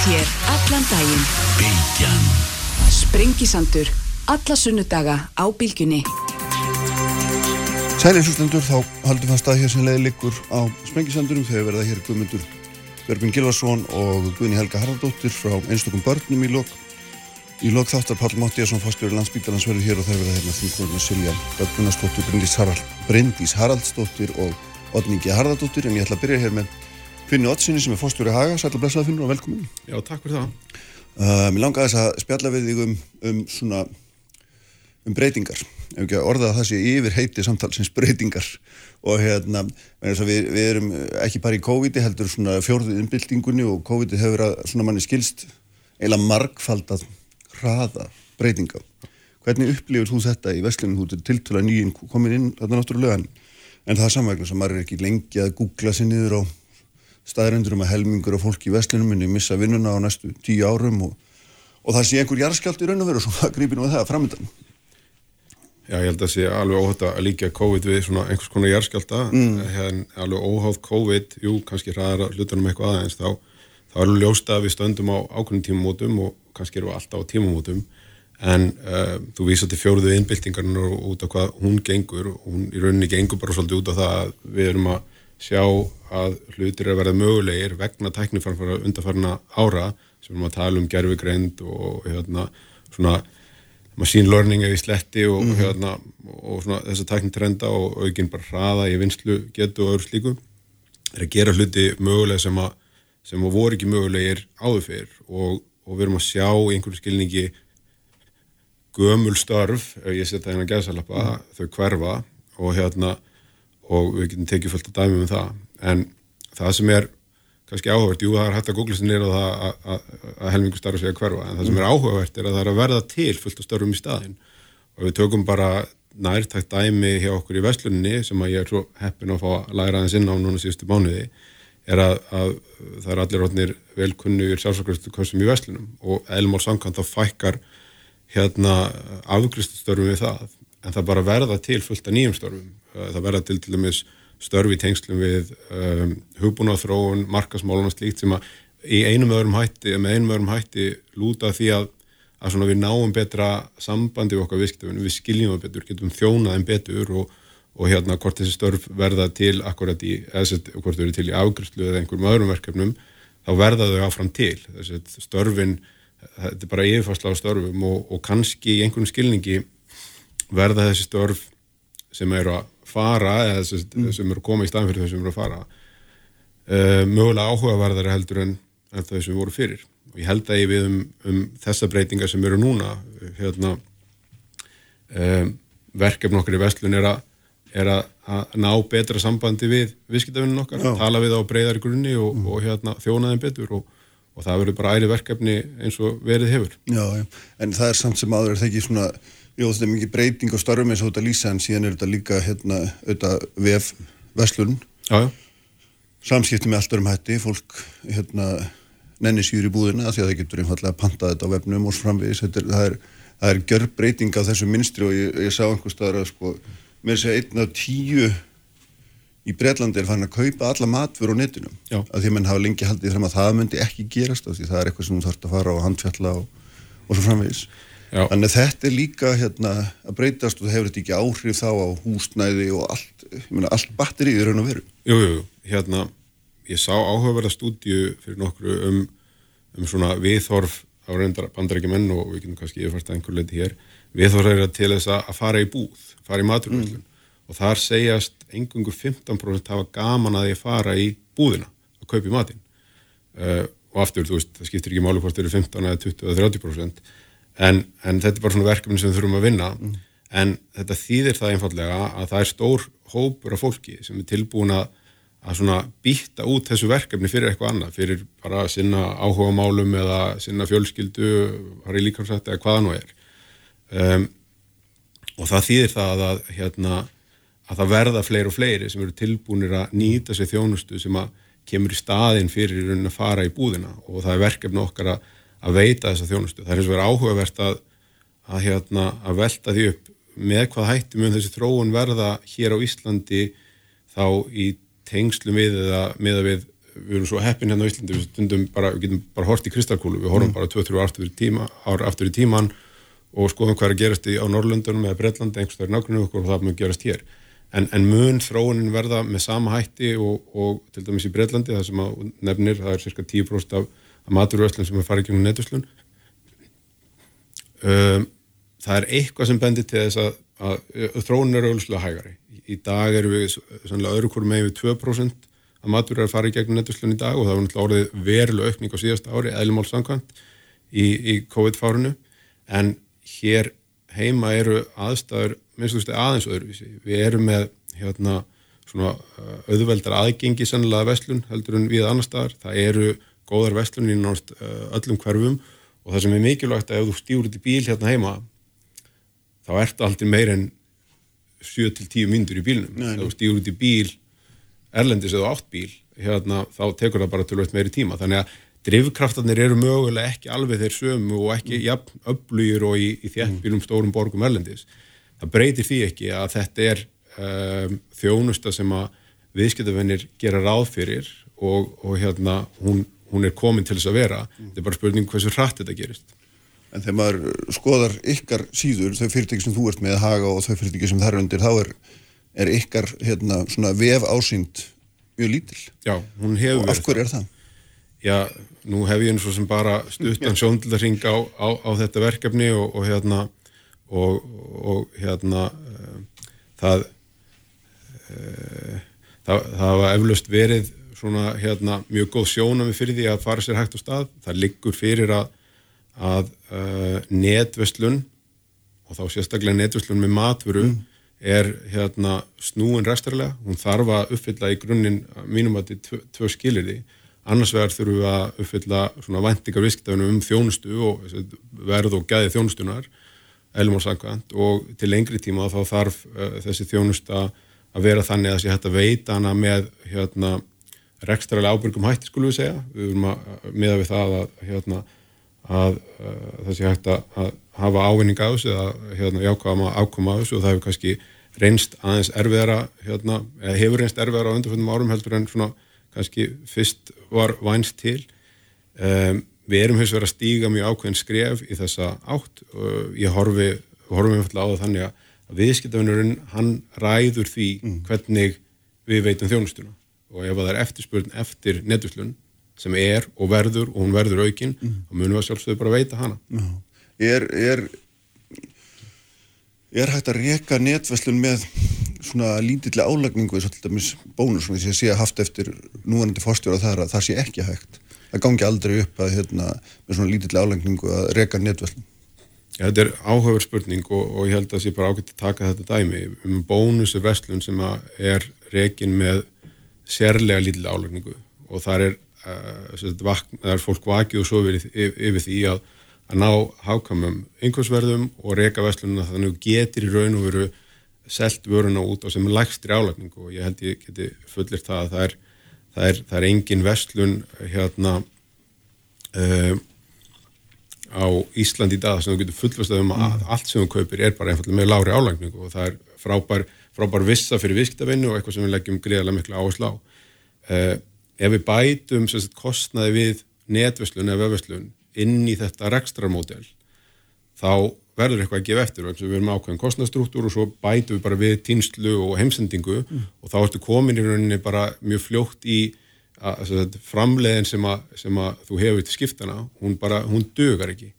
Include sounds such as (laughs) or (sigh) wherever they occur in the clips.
Hér allan daginn. Bylgjan Sprengisandur. Alla sunnudaga á bylgjunni. Sælir hlustendur, þá haldum fast að hér sem leiði liggur á Sprengisandurum þegar verða hér Guðmundur Björgvin Gilvarsson og Guðni Helga Haraldóttir frá einstökum börnum í lok í lok þáttar Pall Máttíasson fórstjóri landsbítalans verður hér og þeir verða hérna þingurinn Silja Döggunarsdóttir, Bryndís, Harald, Bryndís Haraldsdóttir og Odningi Haraldóttir en ég ætla að byrja hér með Finni Ottsinni sem er fórstjóri Haga, sætla blessaða Finnur og velkomin. Já, takk fyrir það. Uh, Mér langaði þess að spjalla við þig um, um svona um breytingar. Ef ekki að orða að það sé yfir heiti samtalsins breytingar. Og hérna við, við erum ekki bara í COVID heldur svona fjórðið innbyltingunni og COVID hefur að svona manni skilst eiginlega margfaldað hraða breytinga. Hvernig upplifur þú þetta í vestlunum þú til tiltöla nýjinn komin inn þarna náttúrulega en það er samvægna sem maður er ekki lengi að googla sér niður á staðröndur um að helmingur af fólki í vestlunum minni missa vinnuna á næstu tíu árum og, og það sé einhver jarðskjált í raun og veru og (laughs) svona grípinu við það framöndan Já, ég held að sé alveg óhátt að líka COVID við svona einhvers konar jærskjálta mm. alveg óhátt COVID jú, kannski ræðar hlutunum eitthvað aðeins þá, þá er alveg ljósta að við stöndum á ákveðin tímumótum og kannski erum við alltaf á tímumótum en uh, þú vísa til fjóruðu innbyltingarnar út af hvað hún gengur og hún í rauninni gengur bara svolítið út af það að við erum að sjá að hlutir að verða mögulegir vegna tæknifarfara undarfarna ára sem við erum að tala um gerfigreind og hérna svona machine learning eða í sletti og, mm -hmm. hérna, og svona, þess að tækni trenda og aukinn bara hraða í vinslu getu og öðru slíku er að gera hluti mögulega sem að, sem að voru ekki mögulegir áður fyrr og, og við erum að sjá í einhverju skilningi gömul störf, ef ég setja hérna gæðsalappa, mm þau hverfa og hérna og við getum tekið fullt að dæmi um það. En það sem er kannski áhugavert, jú það er hægt að googla sér nýra að helmingu starf segja hverfa en það sem er áhugavert er að það er að verða til fullt af störfum í staðin og við tökum bara nærtækt dæmi hjá okkur í vestlunni sem að ég er svo heppin að fá að læra aðeins inn á núna síðustu mánuði er að, að það er allir rótnir velkunnugir sjálfsakvæmstu kostum í vestlunum og elmál samkvæmt þá fækkar hérna afgriststörfum við það en það bara verða til fullt af nýjum störfum það verða til til dæmis störfi tengslum við um, hugbúnaþróun, markasmálun og slíkt sem að í einum öðrum hætti, með einum öðrum hætti lúta því að, að við náum betra sambandi við okkar viðskiptöfun, við skiljum það betur, getum þjónaðum betur og, og hérna hvort þessi störf verða til akkurat í, eða hvort þau eru til í afgryslu eða einhverjum öðrum verkefnum, þá verða þau áfram til. Þessi störfin, þetta er bara yfirfærsla á störfum og, og kannski í einhverjum skilningi verða þessi störf sem eru að fara eða sem, mm. sem eru að koma í staðan fyrir þau sem eru að fara uh, mögulega áhugaverðari heldur en, en þau sem voru fyrir og ég held að ég við um, um þessa breytingar sem eru núna hérna um, verkefn okkur í vestlun er að er að, ná betra sambandi við viðskiptafinnun okkar, Já. tala við á breyðari grunni og, mm. og hérna, þjónaðin betur og, og það verður bara æri verkefni eins og verið hefur. Já, já, en það er samt sem aður er það ekki svona Jó, þetta er mikið breyting og starfum eins og þetta lýsa en síðan er þetta líka hérna, auðvitað vef veslun samskipti með allt örum hætti fólk hérna nenni síður í búðina því að það getur einfallega að panta þetta á vefnum og framvegis. Er, það er, er gjör breyting á þessu minstri og ég, ég sá einhver staðar að sko mér sé einn af tíu í Breitlandi er fann að kaupa alla matfur á netinu. Já. að því að mann hafa lengi haldið fram að það myndi ekki gerast því það er eitthvað sem þú þarfst að fara á handfjalla og, og svo framvegis Já. Þannig að þetta er líka hérna, að breytast og það hefur þetta ekki áhrif þá á húsnæði og allt, myna, allt batterið er raun og veru. Jú, jú, hérna, ég sá áhugaverða stúdíu fyrir nokkru um, um svona viðhorf á bandarækjumenn og við getum kannski yfirfært að einhver leiti hér. Viðhorf er til þess að fara í búð, fara í maturvöldun mm. og þar segjast engungu 15% hafa gaman að ég fara í búðina að kaupa í matin. Uh, og aftur, þú veist, það skiptir ekki máli hvort þeir eru 15 eða 20 eða 30% en, en þetta er bara svona verkefni sem við þurfum að vinna. Mm. en þetta þýðir það einfallega að það er stór hópur af fólki sem er tilbúin að að svona býtta út þessu verkefni fyrir eitthvað annað, fyrir bara sinna áhuga málum eða sinna fjölskyldu har ég líka sagt eða hvaða nú er. Um, og það þýðir það að hérna að það verða fleiri og fleiri sem eru tilbúinir að nýta sér þjónustu sem að kemur í staðin fyrir að fara í búðina. Og það er verkefni okkar að að veita þessa þjónustu. Það er eins og verið áhugavert að, að, hérna, að velta því upp með hvað hættum um þessi þróun verða hér á Íslandi þá í tengslu við eða með við við erum svo heppin hérna á Íslandi við stundum bara, við getum bara hort í kristalkúlu við horfum mm. bara 2-3 ár tíma ár aftur í tíman og skoðum hvað er að gerast í, á Norrlöndunum eða Breitlandi, einhvers vegar nákvæmlega okkur og það mun gerast hér en, en mun þróunin verða með sama hætti og, og til dæmis í Breitlandi það sem að nefnir, það er cirka 10% af, af maturvöslun sem er farið gegnum netuslun. Um, það er eitthvað sem bendir til þess að, að, að þróunin er auðvitað hægari. Í dag eru við sannlega öðru hverju megin við 2% að matur er að fara í gegnum netuslun í dag og það var náttúrulega orðið veruleg aukning á síðasta ári, eðlumál samkvæmt í, í COVID-fárunu en hér heima eru aðstæður minnst þú veist aðeins öðruvísi. Við erum með hérna svona auðveldar aðgengi sannlega vestlun heldur en við annar staðar. Það eru góðar vestlun í náttúrulega uh, öllum hverfum. Og það sem er mikilvægt að ef þú stýur út í bíl hérna heima þá ert aldrei meir en 7-10 myndur í bílnum. Nei, stýur út í bíl erlendis eða átt bíl hérna þá tekur það bara til veit meiri tíma. Þannig að drivkraftarnir eru mögulega ekki alveg þeir sömu og ekki mm. jafn öflugir og í, í þjættbílum stórum borgum erlendis. Það breytir því ekki að þetta er um, þjónusta sem að viðskiptavennir gera ráð fyrir og, og hérna hún, hún er komin til þess að vera. Mm. Þetta er bara spurning hversu hratt þetta gerist. En þegar maður skoðar ykkar síður, þau fyrirtæki sem þú ert með að haga og þau fyrirtæki sem þar undir, þá er, er ykkar hérna, vef ásýnd mjög lítil. Já, hún hefur verið. Og af hverju er það? já, nú hef ég eins og sem bara stuttan sjóndildarring á, á, á þetta verkefni og, og hérna og, og hérna uh, það, uh, það það var eflaust verið svona hérna mjög góð sjónami fyrir því að fara sér hægt á stað. Það liggur fyrir að, að uh, netveslun og þá sérstaklega netveslun með matvöru mm. er hérna snúin restarlega, hún þarf að uppfylla í grunninn mínum að þetta er tvö skilir því annars vegar þurfum við að uppfylla svona vendingar visktafunum um þjónustu og verð og gæði þjónustunar elmálsangvænt og til lengri tíma þá þarf uh, þessi þjónusta að vera þannig að þessi hægt að veita hana með hérna rekstralega ábyrgum hætti skulum við segja. Við erum að miða við það að hérna að uh, þessi hægt að hafa ávinning á þessu eða hérna jákvæma ákoma á þessu og það hefur kannski reynst aðeins erfiðara hérna, eða hefur reynst erfiðara á undarföndum árum heldur en svona kannski fyrst var vænst til. Um, við erum hefðis verið að stíga mjög ákveðin skref í þessa átt. Og ég horfi, horfi með alltaf á það þannig að viðskiptafinurinn hann ræður því mm. hvernig við veitum þjónustuna og ef það er eftirspurn eftir netuslun sem er og verður og hún verður aukinn mm. þá munum við sjálfsögðu bara veita hana no. er, er er hægt að reyka netverslun með svona lítillega álagningu eins og til dæmis bónus sem ég sé að haft eftir núanandi fórstjóra þar að það sé ekki hægt það gangi aldrei upp að hérna, með svona lítillega álagningu að reyka netverslun ja, Þetta er áhugaverð spurning og, og ég held að það sé bara ágætt að taka þetta dæmi um bónusu verslun sem er reykin með sérlega lítillega álagningu. Og þar er, uh, vakn, er fólk vakið og svo yfir, yfir því að að ná hákamum einhversverðum og reyka vestlununa þannig að getur í raun og veru selt vöruna út á sem lægstri álagning og ég held ég geti fullir það að það er, það er, það er engin vestlun hérna uh, á Ísland í dag sem þú getur fullvast um að mm. allt sem þú kaupir er bara einfallega með lári álagning og það er frábær, frábær vissa fyrir visktavinnu og eitthvað sem við leggjum greiðarlega miklu áherslu á. Uh, ef við bætum sagt, kostnaði við netveslun eða vefveslun inn í þetta rekstramódel þá verður eitthvað að gefa eftir og við erum ákveðin kostnastruktúr og svo bætum við bara við týnslu og heimsendingu mm. og þá ertu komin í rauninni bara mjög fljótt í að, að, framleiðin sem að, sem að þú hefur til skiptana, hún bara, hún dögar ekki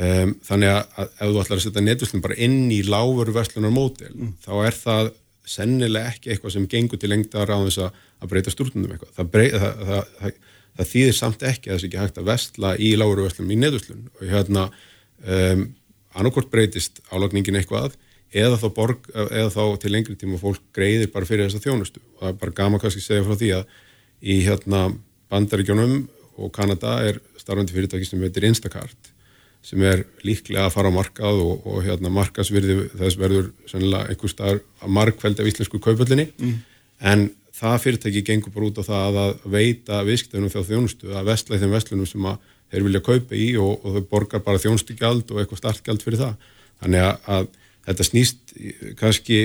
um, þannig að, ef þú ætlar að setja netuslun bara inn í lágur verslunar módel, mm. þá er það sennilega ekki eitthvað sem gengur til lengta á þess að breyta stúrnum eitthvað. Það, brey, það, það það þýðir samt ekki að sé ekki hægt að vestla í lágur vestlum í neðuslun og hérna um, annarkort breytist álagningin eitthvað eða þá, borg, eða þá til lengri tíma fólk greiðir bara fyrir þessa þjónustu. Og það er bara gama kannski að segja frá því að í hérna bandaríkjónum og Kanada er starfandi fyrirtæki sem heitir Instacart sem er líklega að fara á markað og, og hérna markasvirði þess verður einhver starf að markveldi af íslensku kaupöllinni mm. en það fyrirtæki gengur bara út á það að veita viðskiptunum þjá þjónustu að vestla í þeim vestlunum sem þeir vilja kaupa í og, og þau borgar bara þjónustugjald og eitthvað startgjald fyrir það. Þannig að, að þetta snýst kannski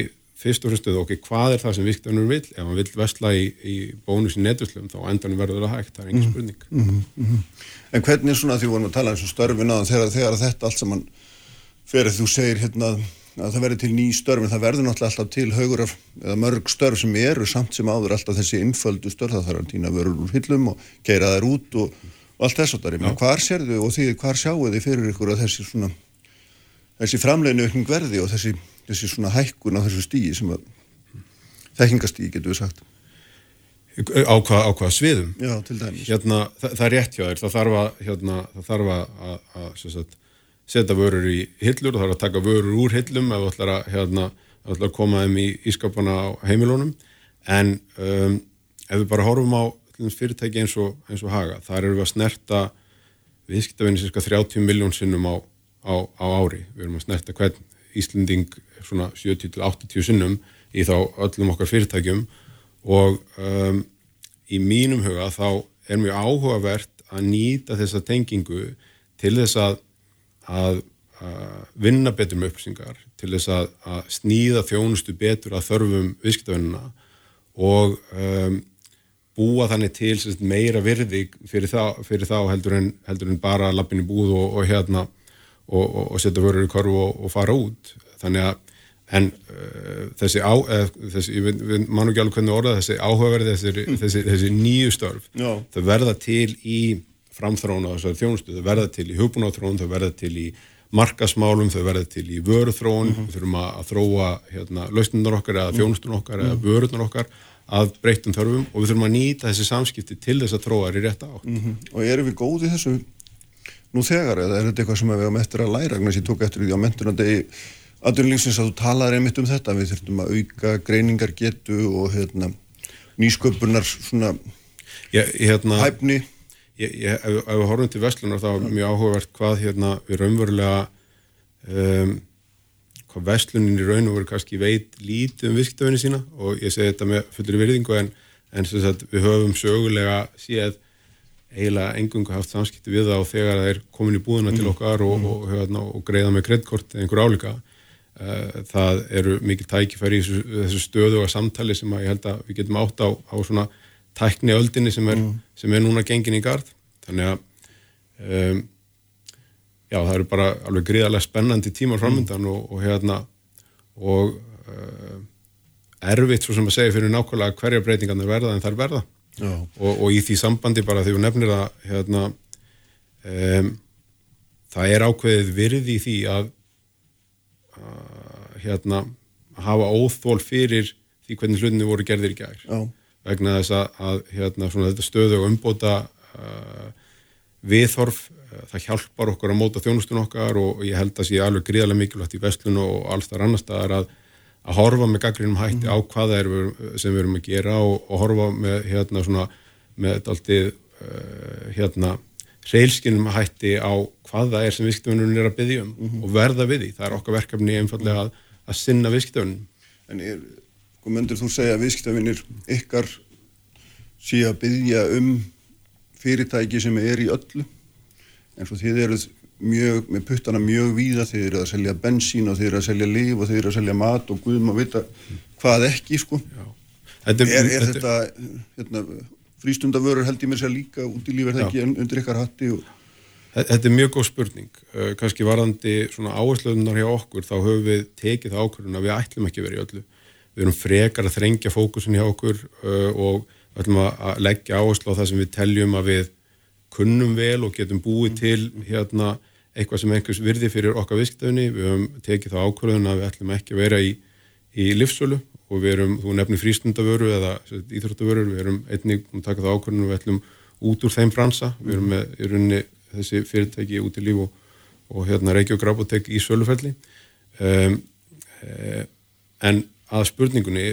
fyrst og fremst ok, hvað er það sem viðskiptavinnur vil ef hann vil vestla í, í bónus í netuslum þá endan verður það hægt, það er engin mhm. spurning mm -hmm, mm -hmm. En hvernig er svona því við vorum að tala eins og störfin á þegar, þegar þetta allt saman fyrir þú segir hérna að það verður til ný störf en það verður náttúrulega alltaf til haugur af, eða mörg störf sem eru samt sem áður alltaf þessi innföldu störf það þarf að týna vörur úr hillum og keira þær út og, og allt þess að það er hvar sér þau og því hvar sjáu þið fyrir ykkur að þessi svona þessi framleginu verði og þessi þessi svona hækkun á þessu stígi sem að þekkingastígi getur við sagt. Á hvað, á hvað sviðum? Já, til dæmis. Hérna, það, það er rétt hjá þér, það þarf að hérna, það þarf að, að sagt, setja vörur í hillur, það þarf að taka vörur úr hillum ef þú ætlar að, hérna, að koma þeim í ískapana á heimilónum en um, ef við bara horfum á fyrirtæki eins og, eins og haga, þar eru við að snerta viðskiptafinni cirka 30 miljón sinnum á, á, á ári, við erum að snerta hvern? Íslending svona 70-80 sinnum í þá öllum okkar fyrirtækjum. Og um, í mínum huga þá er mjög áhugavert að nýta þessa tengingu til þess að, að, að vinna betur með upplýsingar, til þess að, að sníða þjónustu betur að þörfum viðskiptavinnuna og um, búa þannig til sérst, meira virði fyrir þá, fyrir þá heldur, en, heldur en bara lappin í búð og, og hérna og, og, og setja vörur í korfu og fara út. Þannig að en uh, þessi, á, eð, þessi við, við mannum ekki alveg hvernig orða þessi áhugaverði, þessi, mm. þessi, þessi nýju störf Já. þau verða til í framþróun á þessari þjónustu, þau verða til í hugbúnáþróun, þau verða til í markasmálum, þau verða til í vöruþróun mm -hmm. við þurfum að, þróa hérna, lausnundar okkar eða þjónustun okkar mm -hmm. eða vörurnar okkar að breytum þörfum og við þurfum að nýta þessi samskipti til þess að þróa er í rétt átt -hmm. Og erum við góði þessu nú þegar eða er þetta eitthvað sem við hefum eftir að læra, þannig að þú talar einmitt um þetta. Við þurfum að auka greiningar getu og hérna, nýsköpunar svona ég, hérna, hæfni. ef, við horfum til Vestlunar þá er mjög áhugavert hvað hérna, við raunverulega um, hvað Vestlunin í raun og veru kannski veit lítið um viðskiptafinni sína. Og ég segi þetta með fullri virðingu en, en sagt, við höfum sögulega séð eiginlega engungu haft samskipti við það og þegar það er komin í búðuna mm. til okkar og, mm. og, og, og greiða með kredtkort eða einhver álíka. Eh, það eru mikið tækifæri í þessu, þessu stöðu og samtali sem ég held að við getum átt á, á svona tækni öldinni sem er, mm. sem er núna gengin í gard þannig að um, já það eru bara alveg gríðarlega spennandi tímar framöndan mm. og, og hérna og uh, erfitt svo sem að segja fyrir nákvæmlega hverja breytingarnir verða en er verða og, og í því sambandi bara þegar við nefnir að hérna um, það er ákveðið virði í því að hérna hafa óþól fyrir því hvernig hlutinni voru gerðir í gær Já. vegna þess að, að hérna, þetta stöðu og umbóta uh, viðhorf uh, það hjálpar okkur að móta þjónustun okkar og, og ég held að sé alveg gríðarlega mikilvægt í vestlun og alls þar annar staðar að, að horfa með gaggrinum hætti mm. á hvað það er sem við erum að gera og, og horfa með hérna svona með alltið uh, hérna reylskinum hætti á hvað það er sem viðskiptöfunum er að byggja um mm -hmm. og verða við því. Það er okkar verkefni einfallega að, að sinna viðskiptöfunum. En er, hvað myndir þú segja að viðskiptöfunir ykkar sé að byggja um fyrirtæki sem er í öllu en svo þið eruð mjög, með puttana mjög víða, þið eru að selja bensín og þið eru að selja líf og þið eru að selja mat og guðum að vita hvað ekki sko. Þetta, er, er þetta, þetta hérna, frístundavörur held ég mér sér líka út í lífið ekki undir ykkar hatti og... Þetta er mjög góð spurning. Uh, kannski varandi svona áhersluðunar hjá okkur þá höfum við tekið það ákvörðun að við ætlum ekki verið í öllu. Við erum frekar að þrengja fókusin hjá okkur uh, og ætlum að leggja áherslu á það sem við teljum að við kunnum vel og getum búið til hérna eitthvað sem einhvers virði fyrir okkar viðskiptöðunni við höfum tekið það ákvörðun að við ætlum ekki að vera í, í livsölu og við erum, þú nefnir frístundavöru eða íþróttavöru, við erum einnig um að taka það ákvörðinu og við ætlum út úr þeim bransa, við erum með í rauninni þessi fyrirtæki út í líf og, og hérna Reykjavík Grabotek í sölufelli um, e, en að spurningunni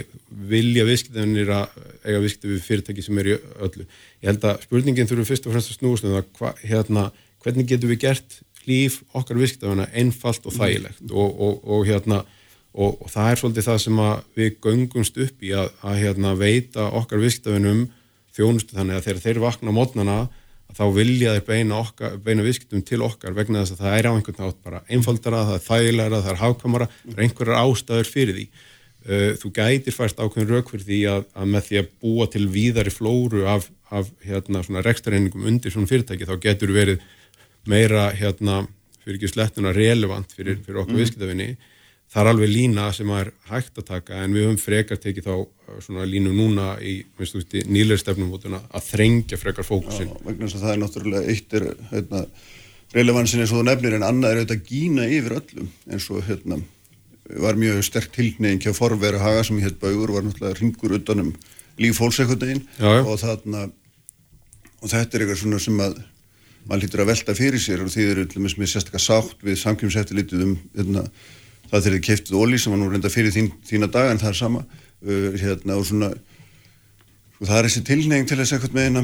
vilja viðskiptafinir að eiga viðskipti við fyrirtæki sem er í öllu? Ég held að spurningin þurfum fyrst og fremst að snúast um það hérna, hvernig getum við gert líf okkar viðskiptafina einfalt og þægilegt? Og, og, og hérna og, og það er svolítið það sem við göngumst upp í að, að hérna, veita okkar viðskiptafinum þjónustu þannig að þegar þeir vakna mótnana þá vilja þeir beina, okkar, beina viðskiptum til okkar vegna þess að það er á einhvern nátt bara einfaldara, það er þægilega, það er hafkamara, það er einhverjar ástæður fyrir því. uh, þú gætir fæst ákveðin rauk fyrir því að, að með því að búa til víðari flóru af, af hérna svona rekstareiningum undir svona fyrirtæki þá getur verið meira hérna fyrir ekki slettuna relevant fyrir, fyrir okkur mm. viðskiptafinni það er alveg lína sem er hægt að taka en við höfum frekar tekið þá uh, svona línu núna í nýleir stefnumvotuna að þrengja frekar fókusin. Já, vegna þess að það er náttúrulega eitt er hérna, relevansin eins og þú nefnir en annað er auðvitað að gína yfir öllum eins og hérna var mjög sterk tilneying hjá forvera haga sem heit baugur var náttúrulega ringur utanum líf fólksekundin og þarna og þetta er eitthvað svona sem að maður lítur að velta fyrir sér og því eru með sérstaklega sátt við samkjömseftilitið um hérna það þegar þið keiftið ólí sem var nú reynda fyrir þín, þína dag en það er sama. Uh, hérna og svona og það er þessi tilneying til þess eitthvað með eina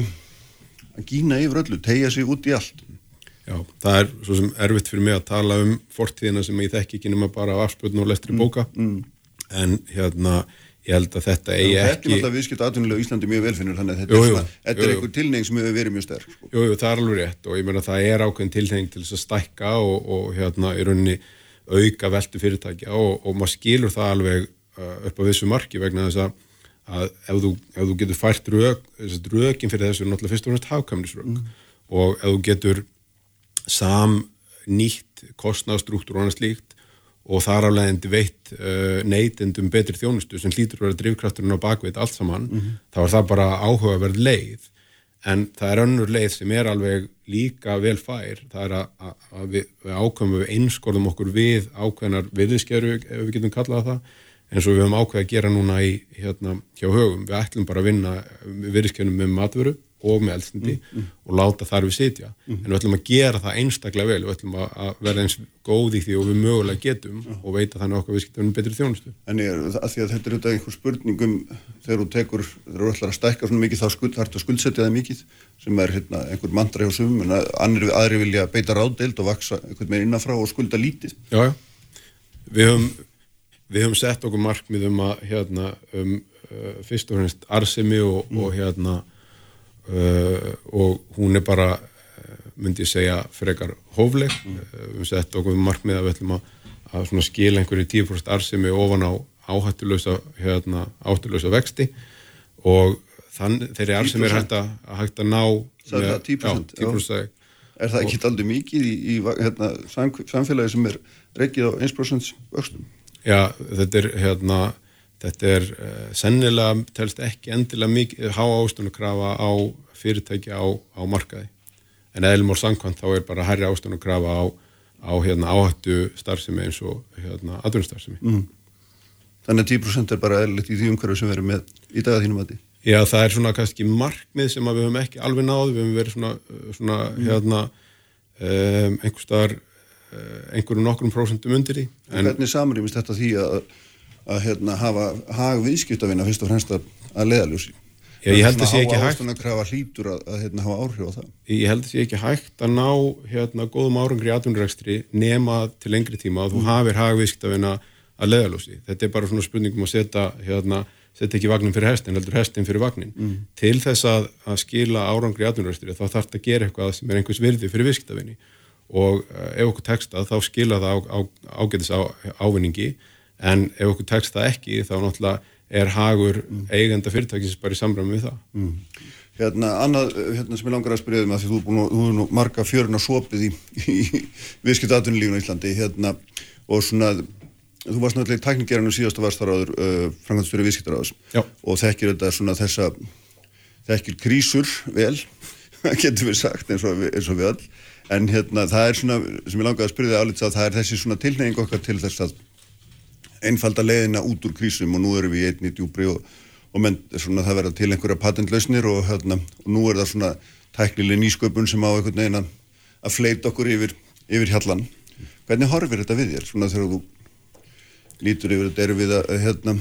að gína yfir öllu, tegja sig út í allt. Já, það er svo sem erfitt fyrir mig að tala um fortíðina sem ég þekk ekki nema bara af afspöldun og lestri mm, bóka. mm, mm. en hérna ég held að þetta eigi ekki Þetta er náttúrulega viðskipt aðtunlega í Íslandi mjög velfinnur þannig að þetta jú, jú, er, er einhver tilneying sem hefur verið mjög sterk sko. Jú, það er alveg rétt og ég meina það er ákveðin tilneying til þess að stækka og, og hérna í rauninni auka veldu fyrirtækja og, og maður skilur það alveg uh, upp á þessu marki vegna þess að, að ef, þú, ef þú getur fært rög, rögin fyrir þessu er náttúrulega fyrst og næst hafkamnisrög mm. og ef þú getur sam nýtt kostnáðstruktúr og annars líkt og þar aflegandi veitt uh, neytendum betri þjónustu sem hlýtur að vera drivkrafturinn á bakveit allt saman, mm -hmm. þá er það bara áhugaverð leið en það er önnur leið sem er alveg líka vel fær, það er að, að við, við ákveðum við einskorðum okkur við ákveðnar viðskeru ef við getum kallað það, eins og við höfum ákveð að gera núna í, hérna, hjá högum. Við ætlum bara að vinna viðskerunum með matvöru og með eldstindi mm, mm. og láta þar við sitja mm. en við ætlum að gera það einstaklega vel við ætlum að verða eins góð í því og við mögulega getum og veita þannig okkar viðskiptunum betri þjónustu. En ég er að því að þetta er auðvitað einhver spurningum þegar þú tekur, þegar þú ætlar að stækka svona mikið þá skuld, það að skuldsetja það mikið sem er hérna, einhver mandra hjá sumum en annir, aðri vilja beita ráðdeild og vaksa einhvern veginn innanfrá og skulda lítið. Já, já. Við höfum, við höfum sett okkur markmið um að hérna, um, uh, uh, og hún er bara uh, myndi ég segja frekar hófleg mm. við sett okkur markmið að við ætlum að, að skila einhverju 10% arsimi ofan á áhættulösa hérna, áhættulösa vexti og þann, þeirri arsimi er hægt að, hægt að ná með, það 10%, já, 10% Er það ekki aldrei mikið í, í hérna, samfélagi sem er reikið á 1% vöxtum? Já, þetta er hérna Þetta er uh, sennilega, telst ekki endilega mikið há ástönukrafa á fyrirtæki á, á markaði. En eðlum og sangkvæmt þá er bara herri ástönukrafa á, á hérna, áhættu starfsemi eins og hérna, aðvunnstarfsemi. Mm. Þannig að 10% er bara eðlitt í því umhverju sem við erum með í daga þínum að því? Já, það er svona kannski markmið sem við höfum ekki alveg náðu. Við höfum verið svona, svona mm. hérna, um, einhver staðar, uh, einhverjum nokkrum prósentum undir því. En hvernig samrýmist þetta því að að hérna, hafa hag viðskiptavina fyrst og fremst að, leðaljósi Já, ég held að sé ekki hægt. að hlýtur að, að hérna, hafa áhrif á það. Ég held að sé ekki hægt að ná hérna, góðum árangri í atvinnurekstri nema til lengri tíma að þú mm. hafir hagviðskiptavina að leðaljósi þetta er bara svona spurningum að setja hérna, setja ekki vagnin fyrir hestin, heldur hestin fyrir vagnin mm. til þess að, að skila árangri í atvinnurekstri þá þarf þetta að gera eitthvað sem er einhvers virði fyrir viðskiptavinni. Og uh, ef okkur teksta þá skila það á, á, ágætis á, ávinningi en ef okkur tekst það ekki þá náttúrulega er hagur mm. eigenda fyrirtækisins bara í samræmi við það mm. Hérna, annað hérna, sem ég langar að spyrja um að því þú er að, þú er nú marga fjörun á sopið í, í viðskiptatunulífun í Íslandi hérna, og svona þú varst náttúrulega í tækningerinu síðast að varst þar áður uh, framkvæmstöru viðskiptaráðs og þekkir þetta svona þessa þekkir krísur vel (laughs) getur við sagt eins og, eins og við all en hérna það er svona sem ég langar að spyrja það álítið að það er þessi svona tilneying okkar til þess að einfalda leiðina út úr krísum og nú erum við í einni djúbri og, og menn, svona, það verða til einhverja patentlausnir og, hérna, og nú er það svona tæknileg nýsköpun sem á einhvern veginn að fleita okkur yfir, yfir hjallan. Hvernig horfir þetta við þér? Svona þegar þú lítur yfir þetta, erum við að hérna,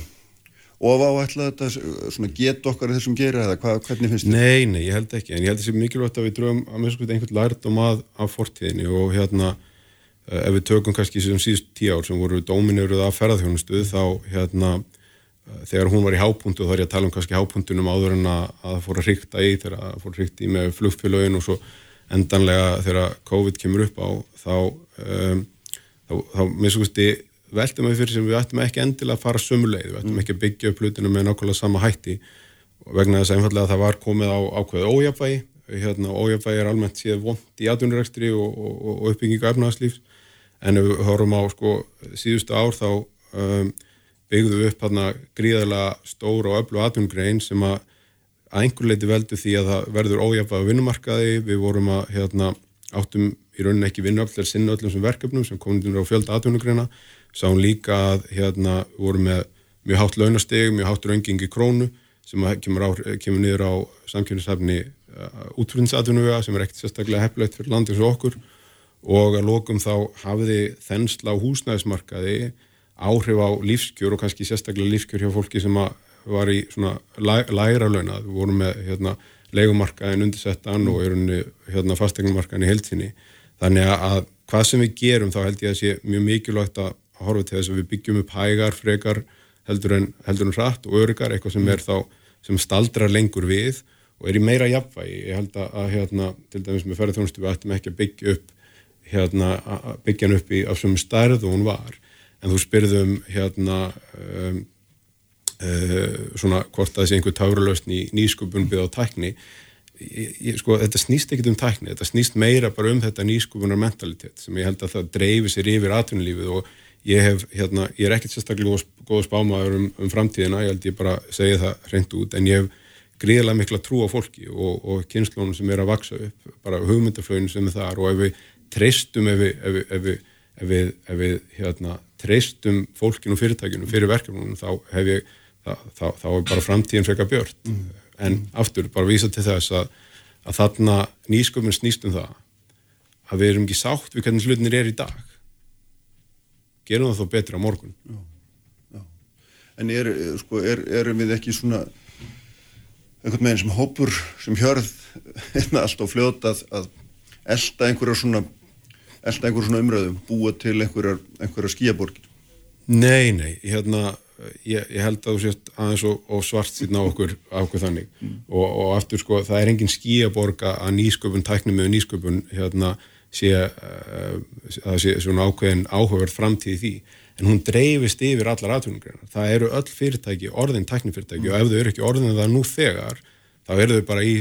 of áætla þetta, svona get okkar þessum gera eða hva, hvernig finnst þetta? Nei, nei, ég held ekki, en ég held þessi mikilvægt að við drögum að einhvern lærdom að, að fortíðinni og hérna ef við tökum kannski sem síðust tíu ár sem voru dóminuruð af ferðarþjónustuð þá hérna eh, þegar hún var í hápuntu þá er ég að tala um kannski hápuntunum áður en að það fór að hrykta í þegar það fór að hrykta í með flugfélagin og svo endanlega þegar COVID kemur upp á þá um, þá, þá minnst veltum við fyrir sem við ættum ekki endilega að fara sömuleið, við ættum mm. ekki að byggja upp hlutinu með nákvæmlega sama hætti vegna þess að einfallega að það var komið á ákveðu ójafvægi, hérna ójafvægi er almennt séð vond í atvinnurekstri og, og, og uppbyggingu efnagslífs en ef við horfum á sko síðustu ár þá um, byggðum við upp hérna gríðarlega stór og öllu atvinnugrein sem að að einhver leiti veldu því að það verður á vinnumarkaði, við vorum að hérna áttum í rauninni ekki öll þegar sinna öllum sem verkefnum sem komin á fjölda atvinnugreina. Sáum líka að hérna voru með mjög hátt launasteg, mjög hátt raungingi krónu sem kemur, á, kemur niður á samkynningshafni uh, útflunnsatvinnuvega sem er ekkert sérstaklega heflegt fyrir landið svo okkur og að lókum þá hafiði þensla á húsnæðismarkaði áhrif á lífskjör og kannski sérstaklega lífskjör hjá fólki sem var í svona læ, læra launa, við vorum með hérna, leikumarkaðin undirsettan og hérna, fastegnumarkaðin í heilsinni þannig að hvað sem við gerum þá held ég að sé mjög mikilvægt að horfa til þess að við byggjum upp hægar, frekar heldur en, heldur en rætt og örgar, eitthvað sem er þá sem staldrar lengur við og er í meira jafnvægi. Ég held að, að hérna, til dæmis með ferðarþjónustu við ættum ekki að byggja upp hérna, byggja hann upp í af svömu stærð og hún var. En þú spyrðum hérna um, uh, svona hvort að sé einhver táruleusn í nýsköpun byggð á tækni. Ég, sko, þetta snýst ekkit um tækni, þetta snýst meira bara um þetta nýskupunar mentalitet sem ég held að það dreifir sér yfir atvinnulífið og ég hef, hérna, ég er ekkit sérstaklega góð spámaður um, um framtíðina, ég held ég bara segja það reynd út, en ég hef gríðilega mikla trú á fólki og, og kynnslónum sem er að vaksa upp, bara hugmyndaflögin sem er þar og ef við treystum ef við, ef við, ef við, ef við, ef við hérna, treystum fólkinu og fyrirtækinu fyrir verkefnunum þá hef ég, þá, þá, þá er bara framtíðin freka björn. Mm en aftur bara vísa til þess að, að þarna nýsköpun snýst um það að við erum ekki sátt við hvernig hlutinir er í dag gerum það þó betra á morgun já, já. En er, sko, er, erum við ekki svona einhvern veginn sem hópur sem hjörð (laughs) hérna alltaf fljótað að elda einhverja svona elda einhverja svona umröðum búa til einhverja, einhverja skíaborgir Nei, nei, hérna ég, ég held að þú sést aðeins og, og svart síðan á okkur, okkur þannig mm. og, og aftur sko það er engin skíaborga að nýsköpun, tæknum með nýsköpun hérna sé uh, að sé svona ákveðin áhugaverð framtíð því en hún dreifist yfir allar aðtunumgreina það eru öll fyrirtæki, orðin tæknifyrirtæki mm. og ef þau eru ekki orðin það nú þegar þá eru þau bara í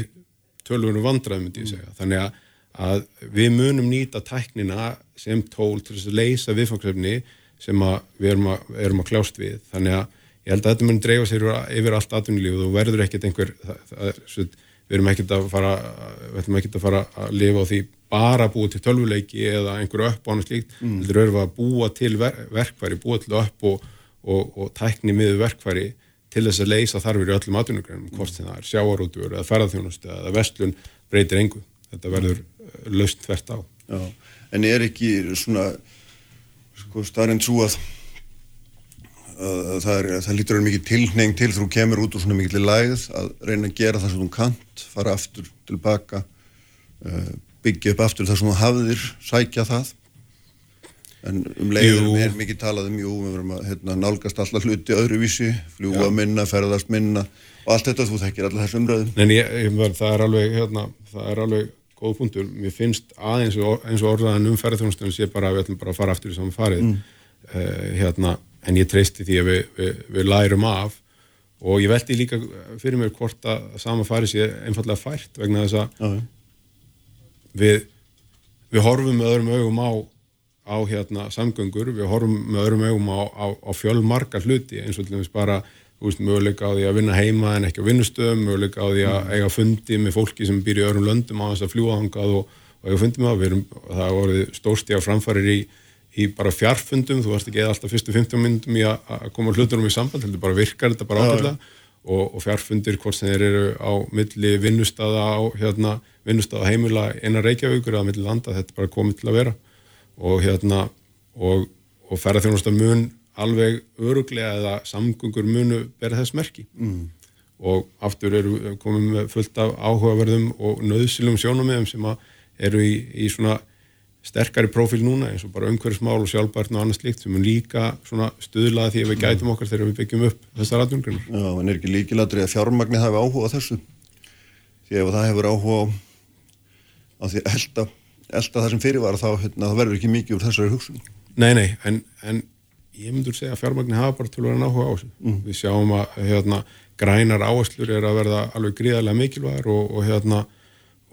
tölvunum vandrað myndi ég segja, mm. þannig að, að við munum nýta tæknina sem tól til þess að leysa viðfangsefni sem við erum að, erum að kljást við. Þannig að ég held að þetta mun dreifa sér yfir allt atvinnulíf og verður ekkert einhver það, það, við erum ekkert að fara við ætlum ekkert að fara að lifa á því bara að búa til tölvuleiki eða einhverju upp á hann slíkt, mm. þetta eru að búa til ver, verkværi, búa til upp og, og, og tækni miður verkværi til þess að leysa þarfir í öllum atvinnugrænum hvort sem það er sjáarútur eða ferðarþjónust eða vestlun breytir engu. Þetta verður löst þvert á Já. En er ekki svona sko starrend svo að, að það, er, það lítur mikið tilneng til þú kemur út úr svona mikið lægð að reyna að gera það sem þú kant fara aftur tilbaka uh, byggja upp aftur það sem þú hafðir sækja það en um leiðum er mikið talað um jú, við verum að hérna, nálgast alltaf hluti öðruvísi, fljúa Já. minna, ferðast minna og allt þetta þú þekkir alltaf þessum umröðum En ég, ég, það er alveg hérna, það er alveg góð punktur, mér finnst aðeins eins og orðaðan um ferðarþjónustunum sé bara að við ætlum bara að fara aftur í saman farið mm. uh, hérna, en ég treysti því að við, við, við lærum af og ég veldi líka fyrir mér hvort að saman farið sé einfallega fært vegna þess að okay. við, við horfum með öðrum augum á, á hérna, samgöngur, við horfum með öðrum augum á, á, á fjölmarkar hluti eins og til dæmis bara veist, möguleika á því að vinna heima en ekki á vinnustöðum, möguleika á því að mm. eiga fundi með fólki sem býr í öðrum löndum á þess að fljúa hangað og, og eiga fundi með það. Erum, það vorið stórstíða framfærir í, í bara fjarfundum, þú varst ekki eða alltaf fyrstu 15 minnum í að koma hlutunum í samband, þetta bara virkar, þetta bara ákvelda og, og fjarfundir hvort sem þeir eru á milli vinnustada á hérna, vinnustada heimila einar Reykjavíkur eða milli landa, þetta bara komið til að vera og hérna og, og ferðarþjónusta mun alveg öruglega eða samgöngur munu verða þess merki mm. og aftur eru komum fullt af áhugaverðum og nöðsilum sjónumíðum sem eru í, í svona sterkari profil núna eins og bara umhverfsmál og sjálfbærtn og annað slikt sem mun líka stuðlaði því að við gætum okkar þegar við byggjum upp þessar aðdungrunum. Já, en er ekki líkiladri að fjármagnir hafi áhuga þessu? Því ef það hefur áhuga á því að elda, elda það sem fyrir var þá hérna, verður ekki mikið úr þessari hugsun. Nei, nei, en, en ég myndur segja að fjármagnin hafa bara til að vera náhuga á þessu. Mm. Við sjáum að hérna, grænar áherslur er að verða alveg gríðarlega mikilvægar og, og, hérna,